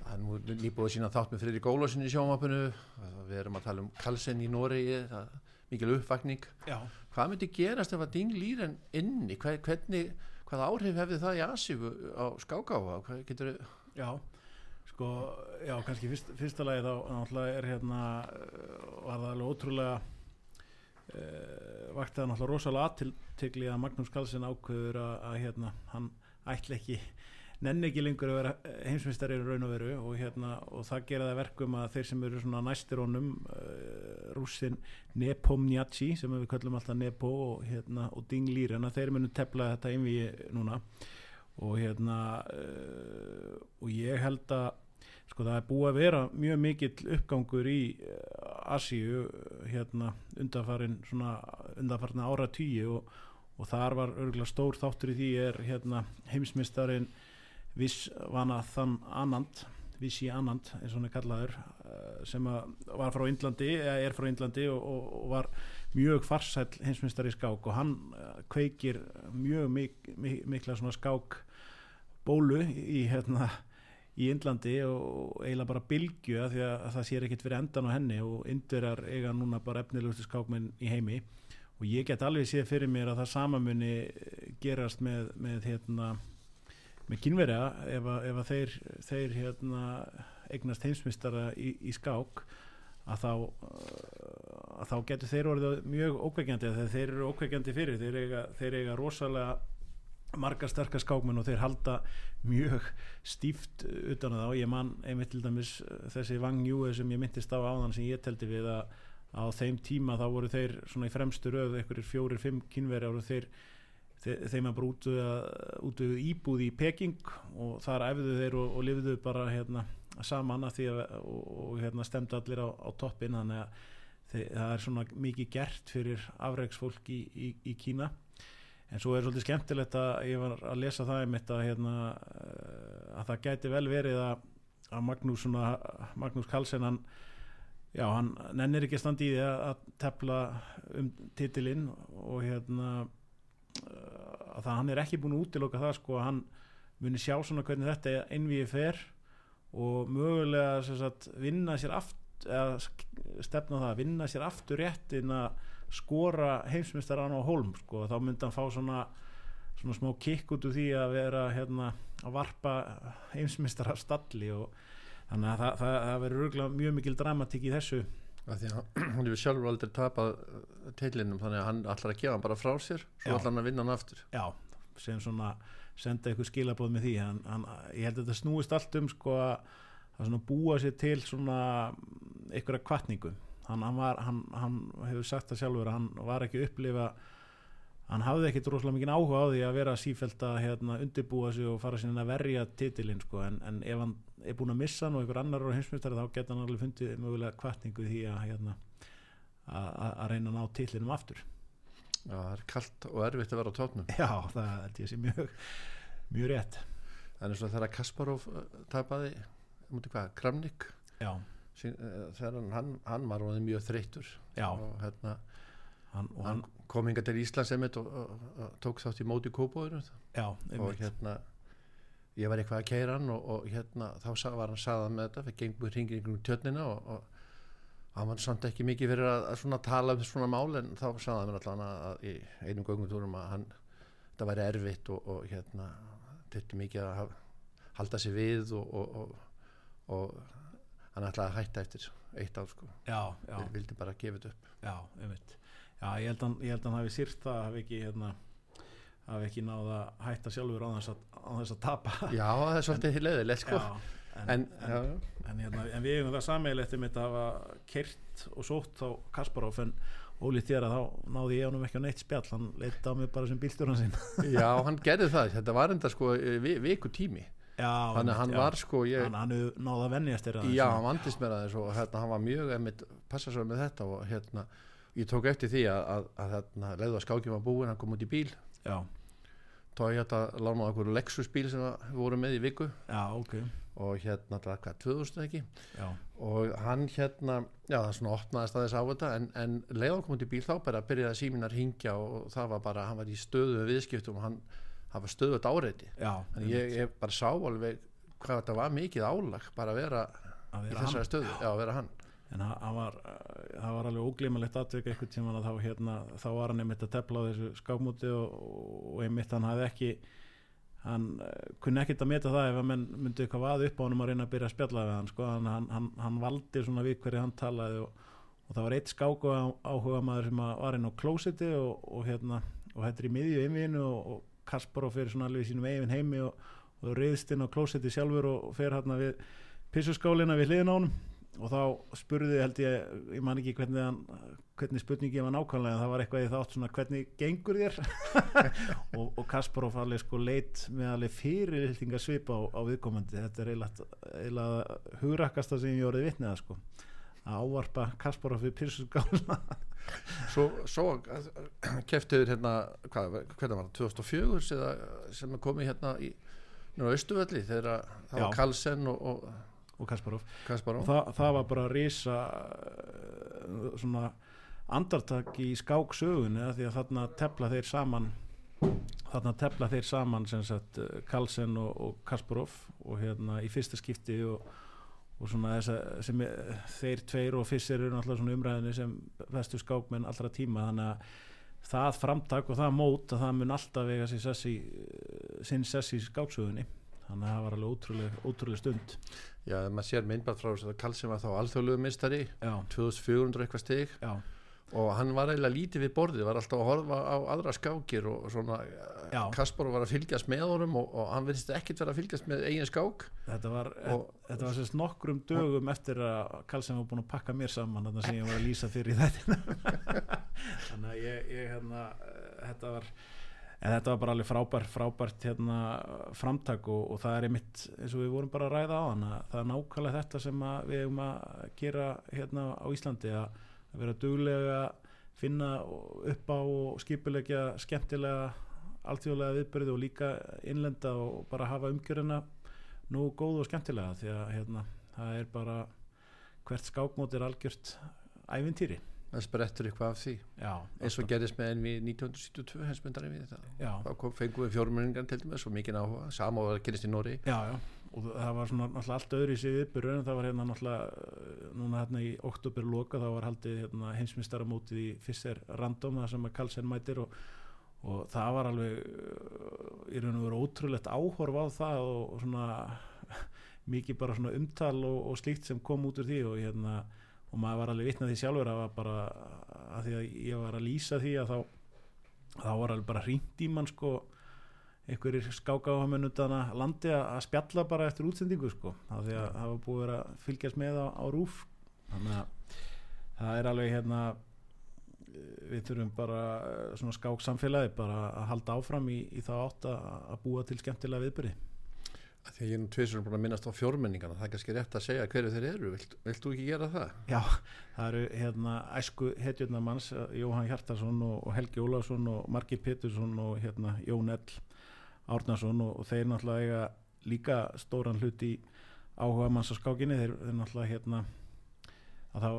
S1: það er nú nýbúið sína þátt með Friðrik Ólafsson í sjónvapinu við erum að tala um Kalsen í Noregi það er mikil uppvakning.
S2: Já.
S1: Hvað myndi gerast ef að Ding Líren inni, Hver, hvernig hvaða áhrif hefði það í Asíu á skákáfa, hvað getur
S2: Já, sko, já, kannski fyrst, fyrsta lagi þá náttúrulega er hérna uh, var það alveg ótrúlega uh, vakti það náttúrulega rosalega aðtiltegli að Magnús Karlsson ákveður að, að hérna, hann ætla ekki nenni ekki lengur að vera heimsmeistari í raun og veru og hérna og það gera það verkum að þeir sem eru svona næstir honum uh, rússin Nepomniachtchi sem við köllum alltaf Nepo og, hérna, og Ding Liren að þeir munu tefla þetta einvið núna. Og hérna uh, og ég held að sko það er búið að vera mjög mikill uppgangur í uh, Asíu hérna undanfarin svona undanfarna ára tíu og, og þar var örgulega stór þáttur í því er hérna heimsmystarin Visvana Þann Anand Vissi Anand eins og hann er kallaður uh, sem var frá Indlandi eða er frá Indlandi og, og, og var mjög farsæll heimsmyndstari í skák og hann uh, kveikir mjög mik mik mikla svona skák bólu í hérna í Indlandi og eiginlega bara bylgju að því að það sér ekkit fyrir endan á henni og indverjar eiga núna bara efnilegustu skákmenn í heimi. Og ég get alveg séð fyrir mér að það sama muni gerast með, með hérna með kynverja ef, að- ef að þeir, þeir hérna, eignast heimsmystara í, í skák að þá, uh, að þá getur þeir orðið mjög ókveikjandi þegar þeir eru ókveikjandi fyrir. Þeir eiga, þeir eiga rosalega margar sterkar skákmenn og þeir halda mjög stíft utan að þá. Ég man einmitt til dæmis uh, þessi Yu sem ég myndist á áðan sem ég teldi við að á þeim tíma þá voru þeir svona í fremstu röð einhverjir fjórir, fimm kynverjar og þeir þe þeim að bara út, út við íbúð í Peking og þar æfðu þeir og, og lifðu bara hérna saman að því að og, og hérna stemdu allir á, á toppin þannig að þe það er svona mikið gert fyrir afreiksfólk í, í, í Kína en svo er svolítið skemmtilegt að ég var að lesa það einmitt að hérna eh, að það gæti vel verið að, að Magnús, svona, Magnús Karlsson hann já, hann nennir ekki að standa í því að, tefla um titilinn og hérna uh, að það hann er ekki búin að útiloka það sko að hann muni sjá svona hvernig þetta einvíði fer og mögulega sagt, vinna sér aftur eða stefna það að vinna sér aftur réttin að skora heimsmyndstaran á Holm sko, þá myndi hann fá svona svona smá kikk út úr því að vera hérna að varpa heimsmyndstara stalli og þannig að það, það, það verður mjög mikil dramatík í þessu.
S1: Að því að hann hefur sjálfur aldrei tapað teilinum þannig að hann ætlar að gefa hann bara frá sér svo ætlar hann að vinna hann aftur.
S2: Já, sem svona senda eitthvað skilabóð með því hann, hann, ég held að þetta snúist allt um sko að að búa sér til svona einhverja kvartningu hann, hann, var, hann, hann hefur sagt það sjálfur að hann var ekki að upplifa hann hafði ekkit rosalega mikið áhuga á því að vera sífælt að hérna, undirbúa sig og fara sinna að verja titilinn sko. En, en ef hann er búin að missa hann og einhver annar á heimsmyndstari þá geta hann alveg fundið mögulega kvartningu því að hérna, að, að að reyna að ná titlinum aftur.
S1: Já, það er kalt og erfitt að vera á tóknum
S2: Já, það held ég sé mjög mjög rétt.
S1: En eins og þegar Kasparov uh, tapaði mútið hvað, Kramnik?
S2: Já,
S1: sín, þegar hann, hann, var orðinn mjög þreyttur.
S2: Já.
S1: Og hérna
S2: hann, og
S1: hann kom hinga til Íslands og, og, og tók þátt í móti kópóður og hérna ég var eitthvað að keira hann og, og hérna þá var hann sagðan með þetta við gengum hringir ykkur tjörnina og, og hann var samt ekki mikið fyrir að, að svona tala um svona mál en þá hann mér allan að, í einum göngutúrum að hann þetta væri erfitt og, og hérna þurfti mikið að halda sig við og, og, og, og hann ætlaði að hætta eftir eitt ár sko,
S2: Já, já,
S1: Vil- vildi bara gefa þetta upp.
S2: Já, einmitt. Já, ég held að hann, ég held að hann hafi sýrt það hafi ekki, hérna hafi ekki náð að hætta sjálfur á þess að, á þess að tapa.
S1: Já það er svolítið leðilegt sko. En, já, já.
S2: en, hérna, en við hefum það sammeilegt um þetta að hafa kert og sótt á Kasparov en ólíkt þér að þá náði ég honum ekki á neitt spjall. Hann leitt á mig bara sem bílstjóran sinn.
S1: Já, hann gerði það. Þetta var enda sko vi, viku tími þannig að hann
S2: já.
S1: var sko ég,
S2: hann, hann náði að venjast þér
S1: já, hann vandist mér aðeins og hérna, hann var mjög einmitt, passa svo með þetta og hérna, ég tók eftir því að, að, að hérna, leiðu að skákjum var búin hann kom út í bíl.
S2: Já,
S1: þá ég hérna lánaði okkur Lexus bíl sem við vorum með í viku.
S2: Já, ok.
S1: Og hérna, hvað, 2000 ekki?
S2: Já,
S1: og hann hérna já það svona opnaðist aðeins á þetta en, en leiðan kom út í bíl þá bara byrjaði símin að ringja og það var bara, hann var í stöðu viðskiptum og hann, hann var stöðut áreiti þannig ég, ég bara sá alveg hvað þetta var mikið álag bara að vera
S2: að
S1: í
S2: vera hann.
S1: þessari stöðu, já að vera hann.
S2: En hann, hann var, það var alveg óglímalegt atvik eitthvað tíma að þá, hérna, þá var hann einmitt að tepla á þessu skápmúti og, og einmitt hann hafði ekki hann uh, kunni ekkert að meta það ef að menn myndi eitthvað vaða upp á hann að reyna að byrja að spjalla við hann sko. hann, hann, hann, hann valdi svona við hverju hann talaði og, og það var eitt skáku áhuga maður sem að var inn á klósiti og, og hérna og er í miðju einvinu og Kasparov fyrir svona alveg sínum eigin heimi og, og reyðst inn á klósiti sjálfur og, fer hérna við pissuskálina við hliðin á honum. Og þá spurði held ég, ég man ekki hvernig, hann, hvernig spurningi var nákvæmlega en það var eitthvað í þátt svona hvernig gengur þér? Og, og Kasparov alveg sko leitt með alveg fyrirltinga svip á, á viðkomandi. Þetta er eiginlega hugrakasta sem ég orðið vitnið að sko. Að ávarpa Kasparov við pissuskálina
S1: svo, svo keftuður hérna hvað, hvernig var það, 2004 eða, sem er komið hérna í á Östuvelli þegar það
S2: Já.
S1: var Kalsen og, og
S2: og Kasparov.
S1: Kasparov.
S2: Og það, það var bara risa svona andartak í skáksögunni af því að þarna tefla þeir saman þarna tefla þeir saman sem sagt eh, Carlsen og, og Kasparov og hérna í fyrsta skipti og, og svona þess að sem er, þeir tveir og Fisser eru náttúrulega svona umræðinni sem vestu skákmenn allra tíma þannig að það framtak og það mót að það mun alltaf vega sér sessi, sinn sessi í skáksögunni þannig að það var alveg ótrúlega, ótrúlega stund.
S1: Já, maður sér myndbært frá þess að Kalsen var þá alþjóðlegu mistari
S2: já,
S1: 2400 eitthvað stig.
S2: Já
S1: og hann var eiginlega lítið við borðið var alltaf að horfa á aðra skákir og svona
S2: Já.
S1: Kasparov var að fylgjast með honum og, og hann verðist ekkit vera að fylgjast með eigin skák
S2: Þetta var,
S1: Og-
S2: þetta var sérst nokkrum dögum eftir að Karlsson var búin að pakka mér saman þarna sem ég var að lýsa fyrir þetta þannig að ég, ég hérna, eh, þetta var en þetta var bara alveg frábær, frábært hérna, framtak og, og það er einmitt eins og við vorum bara að ræða á hann það er nákvæmlega þetta sem að við erum að gera hérna á Íslandi að, að vera duglega finna upp á og skipulegja skemmtilega alþjóðlega viðbyrði og líka innlenda og bara hafa umgjörina nú góð og skemmtilega því að hérna, það er bara hvert skákmót er algjört ævintýri.
S1: Það sprettur eitthvað af því.
S2: Já,
S1: eins og gerðist með enn við 1972 hensmyndari við þetta. Þá fengum við fjórmjöringan til dæmis og mikið áhuga. Sama og það gerist í Nóri
S2: já, já og það var svona náttúrulega allt öðru í sig viðbyrður en það var hérna náttúrulega uh, núna hérna í oktober loka þá var haldið hérna, heimsmyndstaramótið í Fisser Random það sem að Karlsson mætir og, og það var alveg uh, í raun og veru ótrúlegt áhorf á það og, og svona mikið bara svona umtal og, og slíkt sem kom út úr því og hérna og maður var alveg vitnað því sjálfur að bara að því að ég var að lýsa því að þá þá var alveg bara hringt í mann sko einhverjir hann utan að landi að spjalla bara eftir útsendingu sko af því að það var búið að vera að fylgjast með á, á rúf. Þannig að það er alveg hérna eh, við þurfum bara eh, svona skák samfélagi bara að halda áfram í, í það átt að, að búa til skemmtilega viðbyrði
S1: því að ég er nú tvisur búin að minnast á fjórmenningana það er kannski rétt að segja hverju þeir eru. Vilt, vilt þú ekki gera það?
S2: Já, það eru hérna æsku hetjurnar manns Jóhann Hjartarsson og, Helgi Ólafsson og Margir Pétursson og hérna Jón Ell Árnarsson og, og þeir náttúrulega eiga líka stóran hlut í áhuga manns á skákinni. Þeir, þeir náttúrulega hérna að það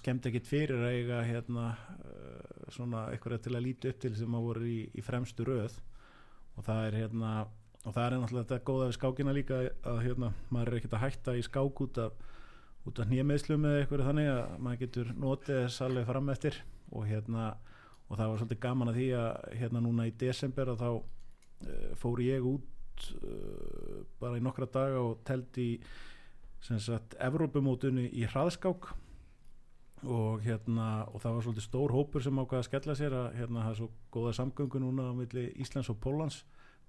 S2: skemmt ekkit fyrir að eiga hérna uh, svona eitthvað til að líti upp til sem að voru í, í fremstu röð. Og það er hérna og það er náttúrulega þetta góða við skákina líka að hérna maður er ekkert að hætta í skák út af af nýjameðslum eða eitthvað þannig að maður getur notið þess alveg fram eftir. Og hérna og það var svolítið gaman að því að hérna núna í desember að þá fór ég út uh, bara í nokkra daga og teldi í Evrópumótunni í hraðskák. Og hérna og það var svolítið stór hópur sem ákvaða að skella sér að hérna það er svo góða samgöngu núna á milli Íslands og Pólans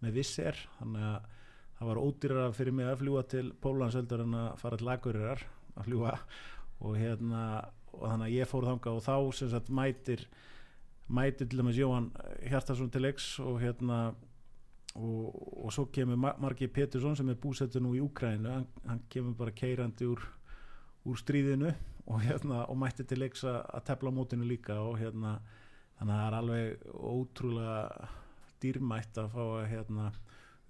S2: með visser þannig að það var ódýrara fyrir mig að fljúa til Pólandsöldur en að fara til Akureyrar að fljúa og hérna og þannig að ég fór þangað og þá sagt mætir mætir til dæmis Jóhann Hjartarsson til leiks og hérna og, og svo kemur Ma- Margi Petursson sem er búsettur nú í Úkrænu hann, hann kemur bara keirandi úr, úr stríðinu og hérna og mætti til leiks að tefla mótinu líka og hérna þannig að það er alveg ótrúlega dýrmætt að fá að hérna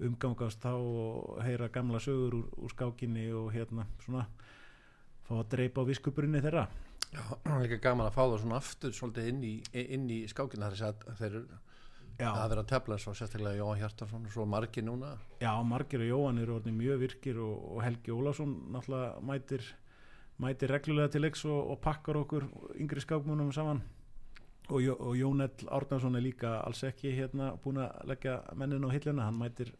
S2: umgangast þá og heyra gamla sögur úr, úr skákinni og hérna svona fá að dreipa á viskubrunni þeirra.
S1: Já, það er líka gaman að fá það svona aftur svolítið inn í, inn í skákina þess að þeir að vera að tefla svo sérstaklega Jóhann Hjartarsson og svo margir núna.
S2: Já, Margir og Jóhann eru orðin mjög virkir og, og Helgi Ólafsson náttúrulega mætir, mætir reglulega til leiks og, og pakkar okkur yngri skákmunum saman. Og, og Jónell Árnarsson er líka alls ekki hérna búin að leggja mennin á hilluna, hann mætir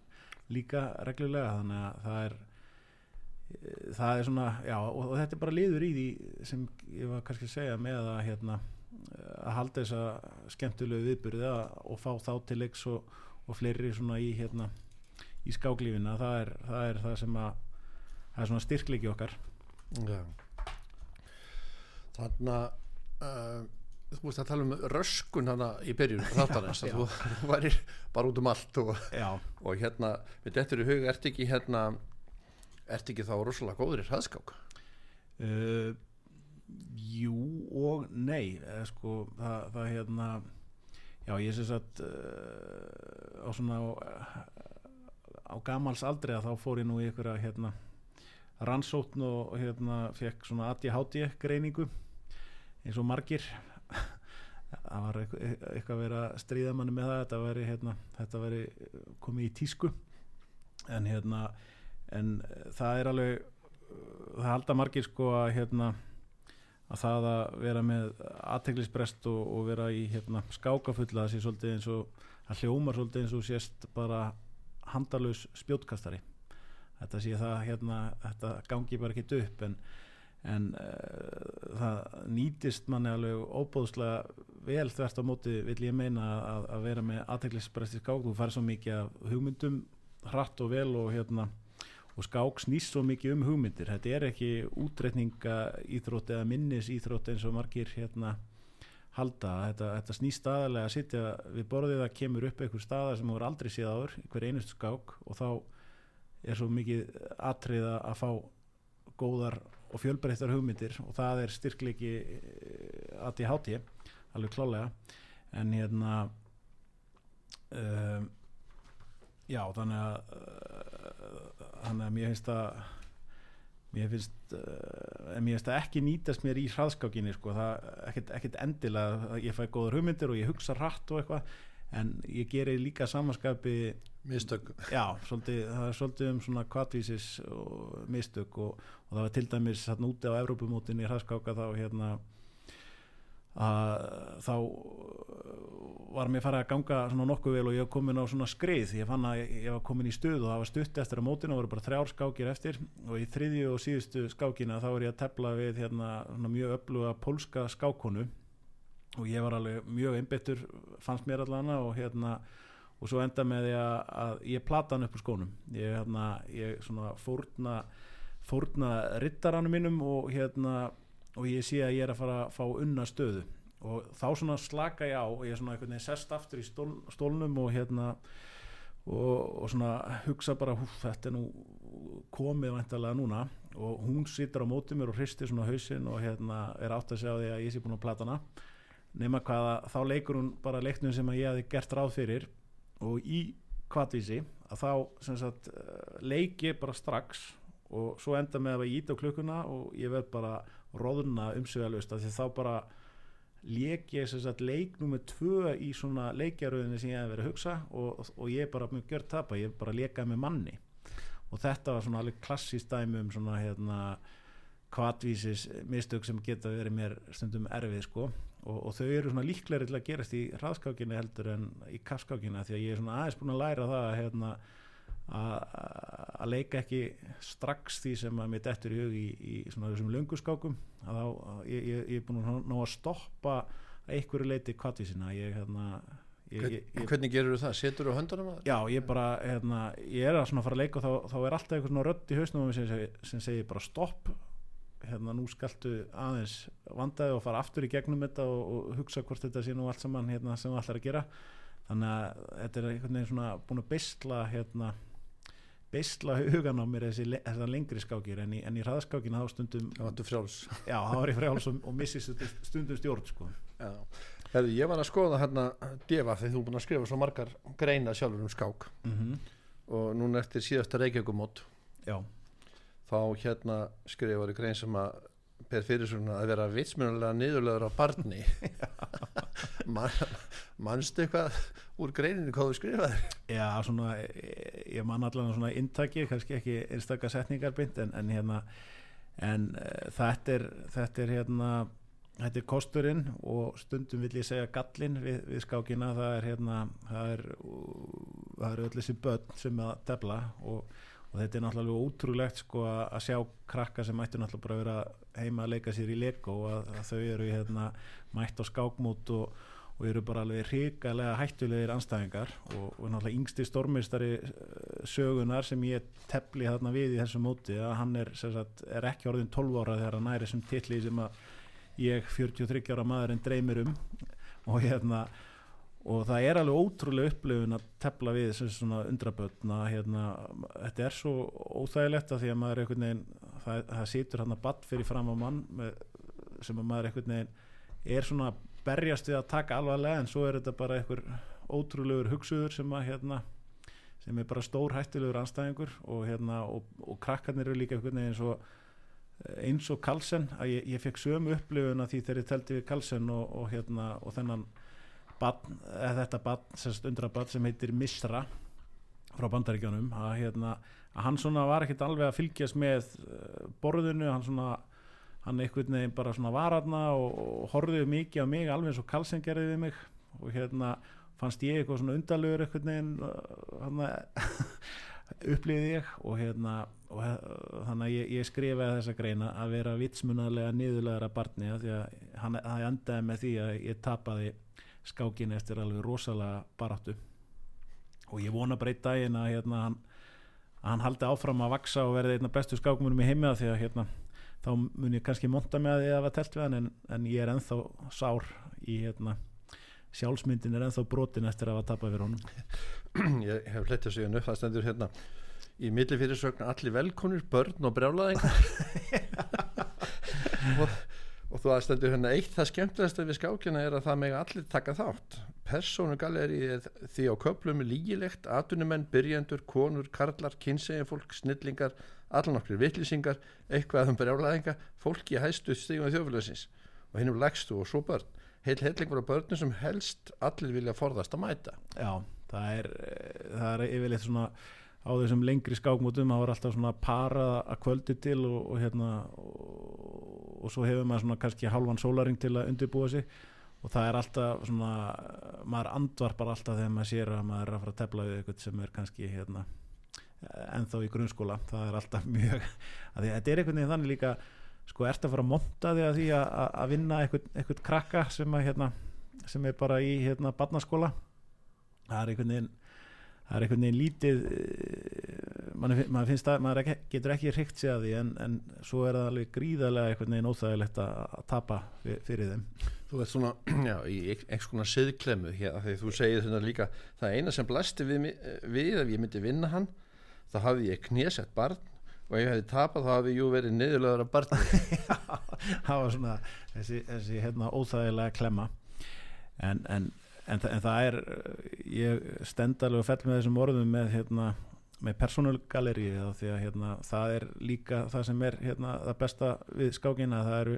S2: líka reglulega þannig að það er eh, það er svona, já og, og þetta er bara liður í því sem ég var kannski að segja með að hérna að halda þessa skemmtilegu viðbyrði og fá þá til leiks og, og fleiri svona í hérna í skáklífina, það er það, er það sem að það er svona styrkleiki okkar.
S1: Já. Þannig að uh, þú veist að tala um röskun hana í byrjun þáttarins að þú, þú værir bara út um allt og, og hérna, við dettur í hug ert ekki hérna ert ekki þá rosalega góður í hraðskák?
S2: Uh, jú og nei eða sko, það, það hérna já, ég sem sagt uh, á svona á, á gamals aldrei að þá fór ég nú í einhverja hérna rannsókn og hérna fekk svona ADHD greiningu eins og margir. Það var eitthvað, að stríða manni með það þetta veri, hérna, þetta veri komið í tísku. En hérna en eh, það er alveg eh, það halda margir sko að hérna að það að vera með aðteglisbrest og, og vera í hérna, skákafulla það sé svolítið eins og að hljómar svolítið eins og sést bara handalaus spjótkastari. Þetta sé það hérna þetta gangi bara ekki upp en, en uh, það nýtist manni alveg óbóðslega vel þvert á móti vil ég meina að, að vera með aðteglisbrest í skák. Þú fær svo mikið hugmyndum hratt og vel og hérna og skák snýst svo mikið um hugmyndir. Þetta er ekki útreikninga íþrótt eða minnis íþrótt eins og margir hérna halda. Þetta, þetta snýst staðarlega að sitja við borðið að kemur upp einhver staðar sem er aldrei séð áður, einhver einustu skák og þá er svo mikið atrið að fá góðar og fjölbreyttar hugmyndir og það er styrkleiki ADHD alveg klálega en hérna um, já þannig að uh, þannig að mér finnst að mér finnst uh, en mér finnst að ekki nýtast mér í hraðskákinni sko, það ekkert, ekkert endilega. Ég fæ góðar hugmyndir og ég hugsa hratt og eitthvað en ég geri líka samanskapi
S1: mistök.
S2: Já, svolítið, það er svolítið um svona kvatvísis og mistök og, og það var til dæmis hérna úti á Evrópumótinni hraðskáka þá hérna að þá var mér farið að ganga svona nokkuð vel og ég var komin á svona skrið. Ég fann að ég, var komin í stuð og það var stutt eftir að mótinu og voru bara þrjár skákir eftir. Og í þriðju og síðustu skákina þá var ég að tepla við hérna mjög öfluga pólska skákonu og ég var alveg mjög einbyttur fannst mér allavega og hérna og svo enda með því að, að ég plata hann upp úr skónum. Ég, hérna, ég svona fórna fórna rittaranum mínum og hérna og ég sé að ég er að fara að fá unna stöðu. Og þá svona slaka ég á og ég er svona einhvern veginn sest aftur í stól, stólnum og hérna og, og svona hugsa bara húf, þetta er nú komið væntalega núna. Og hún situr á móti mér og hristir svona hausinn og hérna er átt að segja á því að ég sé búin að plata hana. Nema hvaða, þá leikur hún bara leiknum sem að ég hafi gert ráð fyrir. Og í kvatvísi að þá sagt eh, leik ég bara strax. Og svo enda með að ég ít á klukkuna og ég verð bara róðuna umsvegalust af því þá bara lék ég sagt leik nummer tvö í svona leikjaröðinni sem ég hef verið að hugsa og, og ég er bara mjög gjört tapa, ég er bara að leka með manni. Og þetta var svona alveg klassíst dæmi um svona hérna kvatvísis mistök sem geta verið mér stundum erfið sko. Og, og þau eru svona líklegri til að gerast í hraðskákinni heldur en í kaffskákinni því að ég er svona aðeins búin að læra það að hérna að leika ekki strax því sem að mér dettur í hug í, í svona þessum lönguskákum að þá, að ég, ég, ég er búin að ná að stoppa einhverju leiti kvartvísina ég, hérna, ég, ég, ég,
S1: hvernig gerur það? Setur þú höndunum að það?
S2: já, ég bara hérna, ég er að svona fara að leika og þá, þá er alltaf eitthvað svona rödd í hausnum sem, sem segir bara stopp hérna nú skaltu aðeins vandaði og fara aftur í gegnum þetta og, og hugsa hvort þetta sé nú allt saman hérna, sem þú ætlar að gera þannig að þetta er einhvern veginn svona búin að beisla hérna beisla hugan á mér þessi, þessar lengri skákir en í, í hraðskákina þá stundum
S1: Það vantur frjáls.
S2: já, þá er ég frjáls og, og missi stundum, stjórn sko.
S1: Já. Herðu, ég var að skoða hérna Deva þegar þú er búin að skrifa svo margar greina sjálfur um skák
S2: mm
S1: og núna eftir síðasta reykjökumót
S2: já,
S1: þá hérna skrifar í grein sem að ber fyrir svona að vera vitsmjönulega niðurlegur á barni Man, manstu eitthvað úr greininu hvað þú skrifaði
S2: já svona ég, ég man allan svona intaki kannski ekki einstakka setningar beint en, en hérna en uh, þetta er þetta er hérna þetta er kosturinn og stundum vill ég segja gallinn við, við skákina. Það er hérna það er, það eru öll þessi börn sem að tefla og, og þetta er náttúrulega ótrúlegt sko að sjá krakka sem mættu náttúrulega bara að vera heima að leika sér í Lego og að, að þau eru hérna mætt á skákmót og, og eru bara alveg hrikalega hættulegir anstæðingar og, og náttúrulega yngsti stormistari sögunar sem ég tefli þarna við í þessu móti að hann er, sem sagt, er ekki orðin 12 ára þegar hann næri þessum titli sem að ég 43 ára maðurinn dreymir um. Og hérna og það er alveg ótrúlega upplifun að tefla við sem svona undrabötn að hérna, þetta er svo óþægilegt að því að maður er einhvern veginn það, það situr hann að batt fyrir fram á mann með, sem að maður einhvern veginn er svona berjast við að taka alvarlega en svo er þetta bara einhver ótrúlegur hugsuður sem að hérna sem er bara stór hættilegur anstæðingur og hérna og, og krakkarnir eru líka einhvern veginn svo eins og Kalsen að ég, ég fekk sömu upplifun að því þegar ég teldi við Kalsen og, og hérna og þennan badn, eða þetta badn, sérst undra badn sem heitir Misra frá bandaríkjónum að hérna að hann svona var ekkert alveg að fylgjast með uh, borðinu, hann svona hann einhvern veginn bara svona var aðna og, og horfði mikið á mig alveg eins og Kalsen gerði við mig og hérna fannst ég eitthvað svona undarlegur einhvern veginn hann upplýði ég og hérna og þannig að ég, ég skrifaði þessa greina að vera vitsmunarlega niðurlegara barni af því að hann endaði með því að ég tapaði skákin eftir alveg rosalega baráttu. Og ég vona bara einn daginn að hérna, hann, að hann haldi áfram að vaksa og verði einna bestu skákmunum í heimiða því að hérna, þá mun ég kannski monta með að að það var telt við hann en, en ég er ennþá sár í hérna, sjálfsmyndin er ennþá brotin eftir að hafa tapað fyrir honum.
S1: Ég hef hlettið sig upp það stendur hérna. Í milli fyrirsögn allir velkonir, börn og brjálaðingar og, og þú aðstendur hérna eitt það skemmtilegast við skákina er að það mega allir taka þátt. Persónugaleri er því á köplum lígilegt, atunumenn, byrjendur konur, karlar, kynsegin fólk, snillingar allan okkur vittlýsingar eitthvað um brjálaðinga, fólki hæstu stígum þjófélagsins og hinn um legstu og svo börn. Heil hellingur af börnum sem helst allir vilja forðast að mæta.
S2: Já, það er, eh, það er yfirleitt svona á þessum lengri skákmótum það var alltaf svona parað að kvöldi til og, og hérna og, og svo hefur maður svona kannski halvan sólaring til að undirbúa sig. Og það er alltaf svona maður andvarpar alltaf þegar maður sér að maður er að fara að tefla við eitthvað sem er kannski hérna ennþá í grunnskóla. Það er alltaf mjög að því, þetta er einhvern veginn þannig líka sko ert að fara að monta því að því að, að- að vinna eitthvað, eitthvað krakka sem að hérna sem er bara í hérna barnaskóla? Það er einhvern veginn það er einhvern veginn lítið eh, mann finnst að maður getur ekki hrygt sig að því en, en svo er það alveg gríðarlega einhvern veginn óþægilegt að, tapa fyr- fyrir þeim.
S1: Þú ert svona, já, í einhvers konar siðklemmu hér, þegar þú segir þetta líka það eina sem blasti við, við ef ég myndi vinna hann, þá hafði ég knésett barn og ef ég hefði tapað þá hafði jú verið niðurlegaður af barni.
S2: Það var svona þessi, þessi hérna óþægilega klemma. En, en, en, þa- en það er ég stend alveg fell með þessum orðum með hérna með persónulgaleri því að hérna, það er líka það sem er hérna, það besta við skákina það eru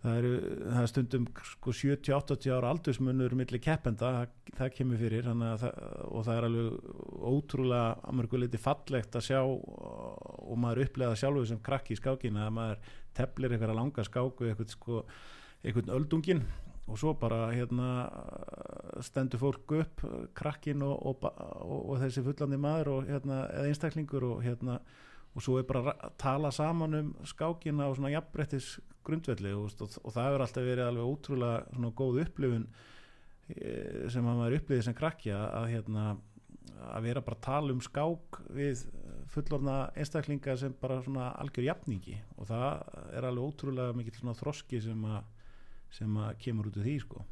S2: það eru það er stundum sko 70-80 ára aldursmunur milli keppenda, það, það kemur fyrir að það, og það er alveg ótrúlega að mörgu liti fallegt að sjá og maður upplega sjálfu sem krakki í skákina að maður teflir einhverja langa skáku eitthvað sko, öldungin og svo bara hérna stendur fólk upp krakkin og, og, og, og þessi fullandi maður hérna eða einstaklingur hérna og svo er bara að tala saman um skákina og svona jafnbrettis grundvelli og, það hefur alltaf verið alveg ótrúlega góð upplifun eh, sem að maður upplýði sem krakki að, hérna að vera bara að tala um skák við fullorna einstaklinga sem bara svona algjör jafningi. Og það er alveg ótrúlega mikill þroski sem að, sem kemur út úr því sko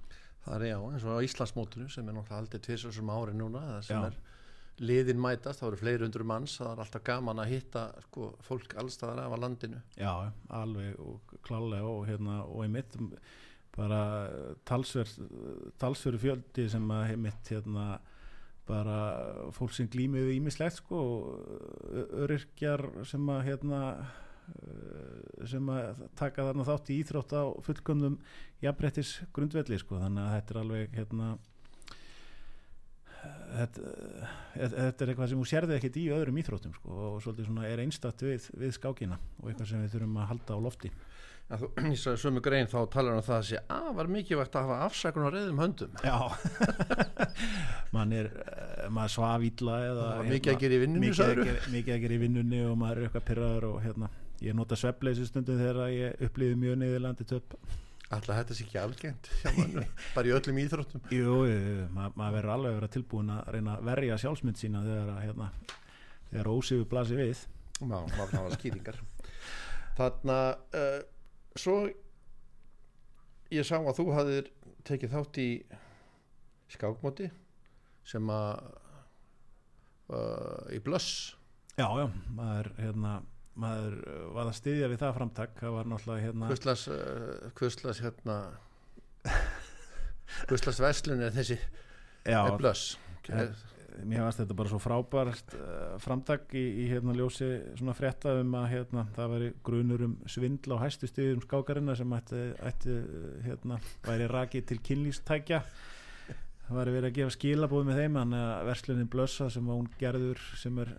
S1: Það er já, eins og á Íslandsmótinu sem er náttúrulega aldrei tvisar sem ári núna það sem
S2: Já.
S1: er liðin mætast, það eru fleiri hundru manns það er alltaf gaman að hitta sko, fólk allstaðar af að landinu
S2: Já, alveg og klálega og hérna og einmitt bara talsverð talsverðu fjöldi sem að einmitt hérna bara fólk sem glýmið ímislegt sko öryrkjar sem að hérna sem að taka þarna þátt í íþrótt á fullkomnum jafnbrettis grundvelli sko. Þannig að þetta er alveg hérna þetta, eh, þetta er eitthvað sem þú sérði ekkert í öðrum íþróttum sko og svolítið svona er einstatt við, við skákina og eitthvað sem við þurfum að halda á lofti.
S1: Já, þú, í sömu grein þá talar hann um það að sé að var mikilvægt að hafa afsakun á reyðum höndum.
S2: Já. Mann er, eh, maður svaf
S1: Það var mikið að gera í vinnunni,
S2: mikið, mikið að gera í vinnunni og maður er eitthvað pyrraður og hérna ég nota svefleysi stundum þegar ég upplýði mjög niðurlandi töp.
S1: Alltaf þetta sé ekki mannu, bara í öllum íþróttum.
S2: Jú, ma maður verður alveg að vera tilbúin að reyna að verja sjálfsmynd sína þegar að hérna, þegar ósífu blasi við.
S1: Já, maður hafa skýringar. Þarna uh, svo ég sá að þú hafðir tekið þátt í skákmóti sem að uh, í blöss.
S2: Já, já, maður hérna maður uh, var að styðja við það framtak. Það var náttúrulega hérna
S1: hvuslas uh, hvuslas hérna hvuslas verslun er þessi
S2: já,
S1: er blöss?
S2: Eh, mér fannst þetta bara svo frábært uh, framtak í, í hérna ljósi svona frétta um að hérna það væri grunur um svindl á hæstu stíðum skákarina sem ætti, ætti hérna væri rakið til kynlýstækja það væri verið að gefa skilabóð með þeim en að verslunin blössa sem hún gerður sem er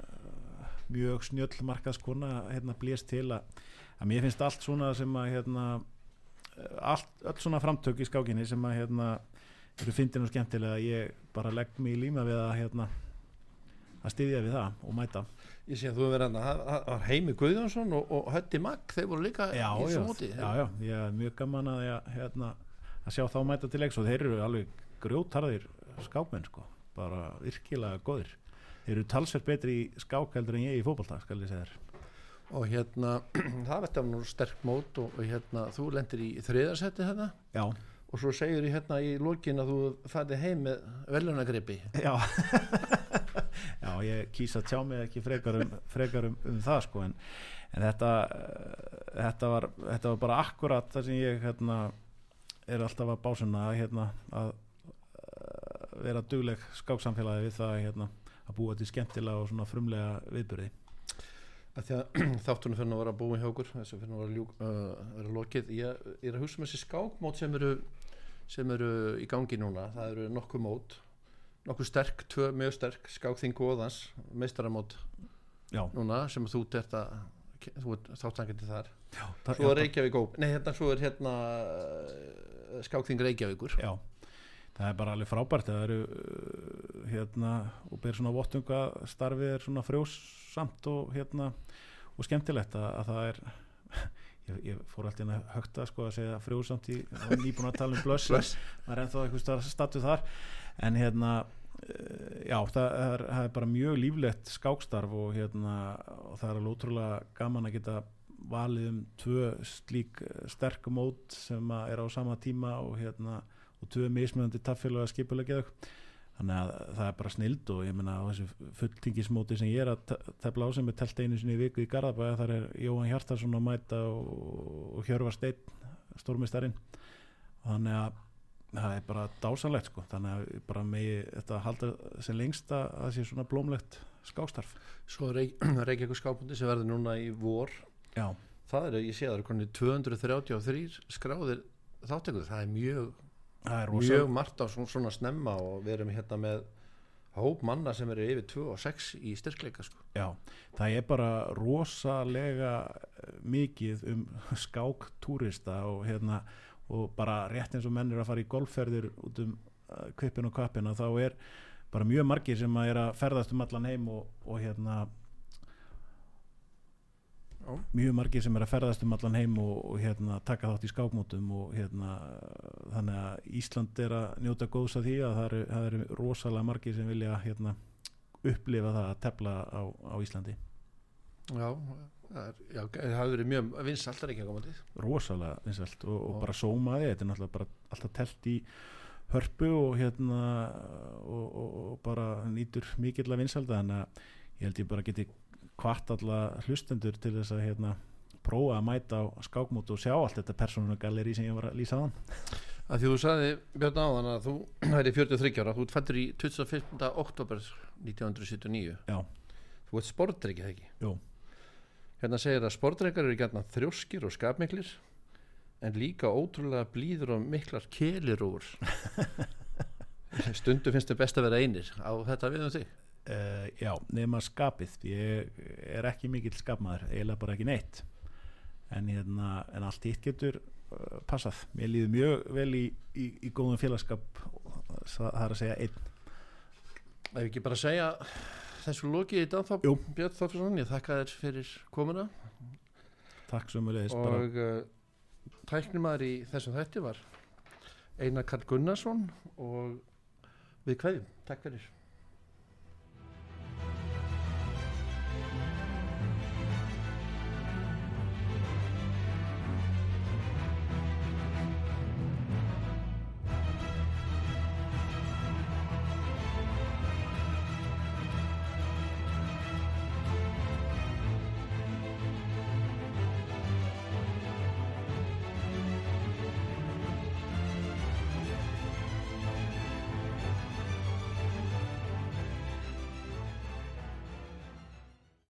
S2: mjög snjöll markaðskona hérna blést til að, að mér finnst allt svona sem að hérna allt, öll svona framtök í skákinni sem að hérna eru fyndin og skemmtilega að ég bara legg mig í líma við að hérna að styðja við það og mæta.
S1: Ég sé að þú hefur verið hann það var Heimi Guðjónsson og, og Hötti Magg þeir voru líka
S2: já,
S1: í þessu móti
S2: já, já, ég er mjög gaman að, ég, hérna, að sjá þá mæta til leiks og þeir eru alveg grjótarðir skákmenn sko, bara virkilega þeir eru talsvert betri í skák heldur en ég í fótbolta skal ég segja þér.
S1: Og hérna það verður nú sterk mót og, og hérna þú lendir í þriðarsetti hérna
S2: já,
S1: og svo segir ég hérna í lokin að þú fætti heim með velunagripi
S2: já. Já, ég kýs að tjá mig ekki frekar um, frekar um, um það sko en, en þetta eh, þetta var, þetta var bara akkurat það sem ég hérna er alltaf að básuna að, hérna, að eh, vera dugleg skáksamfélagi við það hérna, að búa til skemmtilega og svona frumlega viðbyrði
S1: að að þáttunum fyrir að vera búin hjá okkur þessu fyrir að vera, ljúk, uh, vera lokið. Ég, ég er að hugsa um þessi skákmót sem eru sem eru í gangi núna. Það eru nokkuð mót nokkuð sterk, tvö mjög sterk skákþingu óðans, meistaramót
S2: já,
S1: núna sem þú ert að þú ert þáttangandi þar.
S2: Já, það,
S1: svo er Reykjavík óp, nei hérna svo er hérna uh, skákþing Reykjavíkur.
S2: Já, það er bara alveg frábært það eru uh, hérna og ber svona vottunga starfið er svona frjósamt og hérna og skemmtilegt að, að það er ég, ég fór alltaf inn að högta sko að segja frjósamt í, og nýbúin að tala um blöss það er ennþá eitthvað statu þar. En hérna uh, já, það er, það er bara mjög líflegt skákstarf og hérna og það er alveg ótrúlega gaman að geta valið um tvö slík eh, sterk mót sem er á sama tíma og hérna og tvö mismöðandi taffélag að skipulegja þannig að það er bara snild og ég meina á þessu fulltingismóti sem ég er að te- tefla á sem er telt einu sinni í viku í Garðabæða þar er Jóhann Hjartarsson að mæta og, Hjörvar Steinn stórmistarinn þannig að það er bara dásanlegt sko. Þannig að bara megi þetta halda sem lengst að það sé svona blómlegt skákstarf.
S1: Svo er Reyk, Reykjavík skákmóti sem verður núna í vor
S2: já,
S1: það er, ég sé að það er konið 233 skráðir þáttekur, það er mjög mjög margt á svona, snemma og við erum hérna með hóp manna sem eru yfir 2 og 6 í styrkleika sko.
S2: já, það er bara rosalega eh, mikið um skáktúrista og hérna og bara rétt eins og menn er að fara í golfferðir út um uh, kvipin og kappina þá er bara mjög margir sem að er að ferðast um allan heim og, og hérna. Mjög margir sem er að ferðast um allan heim og, og hérna, taka þátt í skákmótum og hérna, þannig að Ísland er að njóta góðs að því að það eru, það eru rosalega margir sem vilja hérna, upplifa það að tefla á, á Íslandi.
S1: Já, það, er, já, það verið mjög vinsalt er ekki að koma til
S2: rosalega vinsælt og, og bara sómaði þetta er náttúrulega bara alltaf telt í hörpu og hérna og, og, bara nýtur mikill að vinsælda þannig að ég held ég bara geti hvart alla hlustendur til þess að hérna prófa að mæta á skákmót og sjá allt þetta persónugalleri sem ég var að lýsa á
S1: að því þú sagði Björn áðan að þú í 43 ára þú fættur í 25. oktober 1979
S2: Já.
S1: þú ert sportdrykki þegar ekki
S2: Jú.
S1: hérna segir að sportdrykkar eru gætna þrjóskir og skapmiklir en líka ótrúlega blíður og miklar kelirúur stundu finnst þið best að vera einir á þetta við um þig
S2: uh, já, nema skapið. Ég er ekki mikill skapmaður eiginlega bara ekki neitt. En, hérna, en allt hitt getur uh, passað, mér líður mjög vel í, í, í góðum félagskap það það er að segja einn.
S1: Ef ekki bara segja þessu lokið í dag þá
S2: Jú.
S1: Björn Þorfjörnsson, ég þakka þér fyrir komuna.
S2: Takk við bara.
S1: Og uh, tæknimaður í þessum þætti var Einar Karl Gunnarsson og við kveðjum, takk fyrir